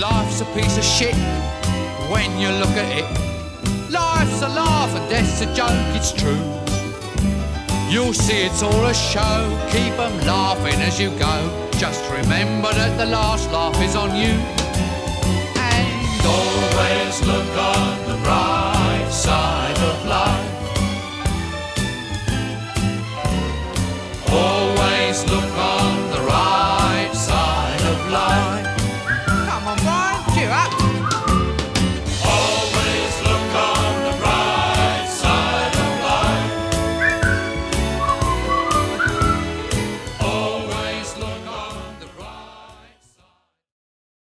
Life's a piece of shit when you look at it. Life's a laugh and death's a joke, it's true. You'll see it's all a show, keep 'em laughing as you go. Just remember that the last laugh is on you. And always look on the bright side of life. Always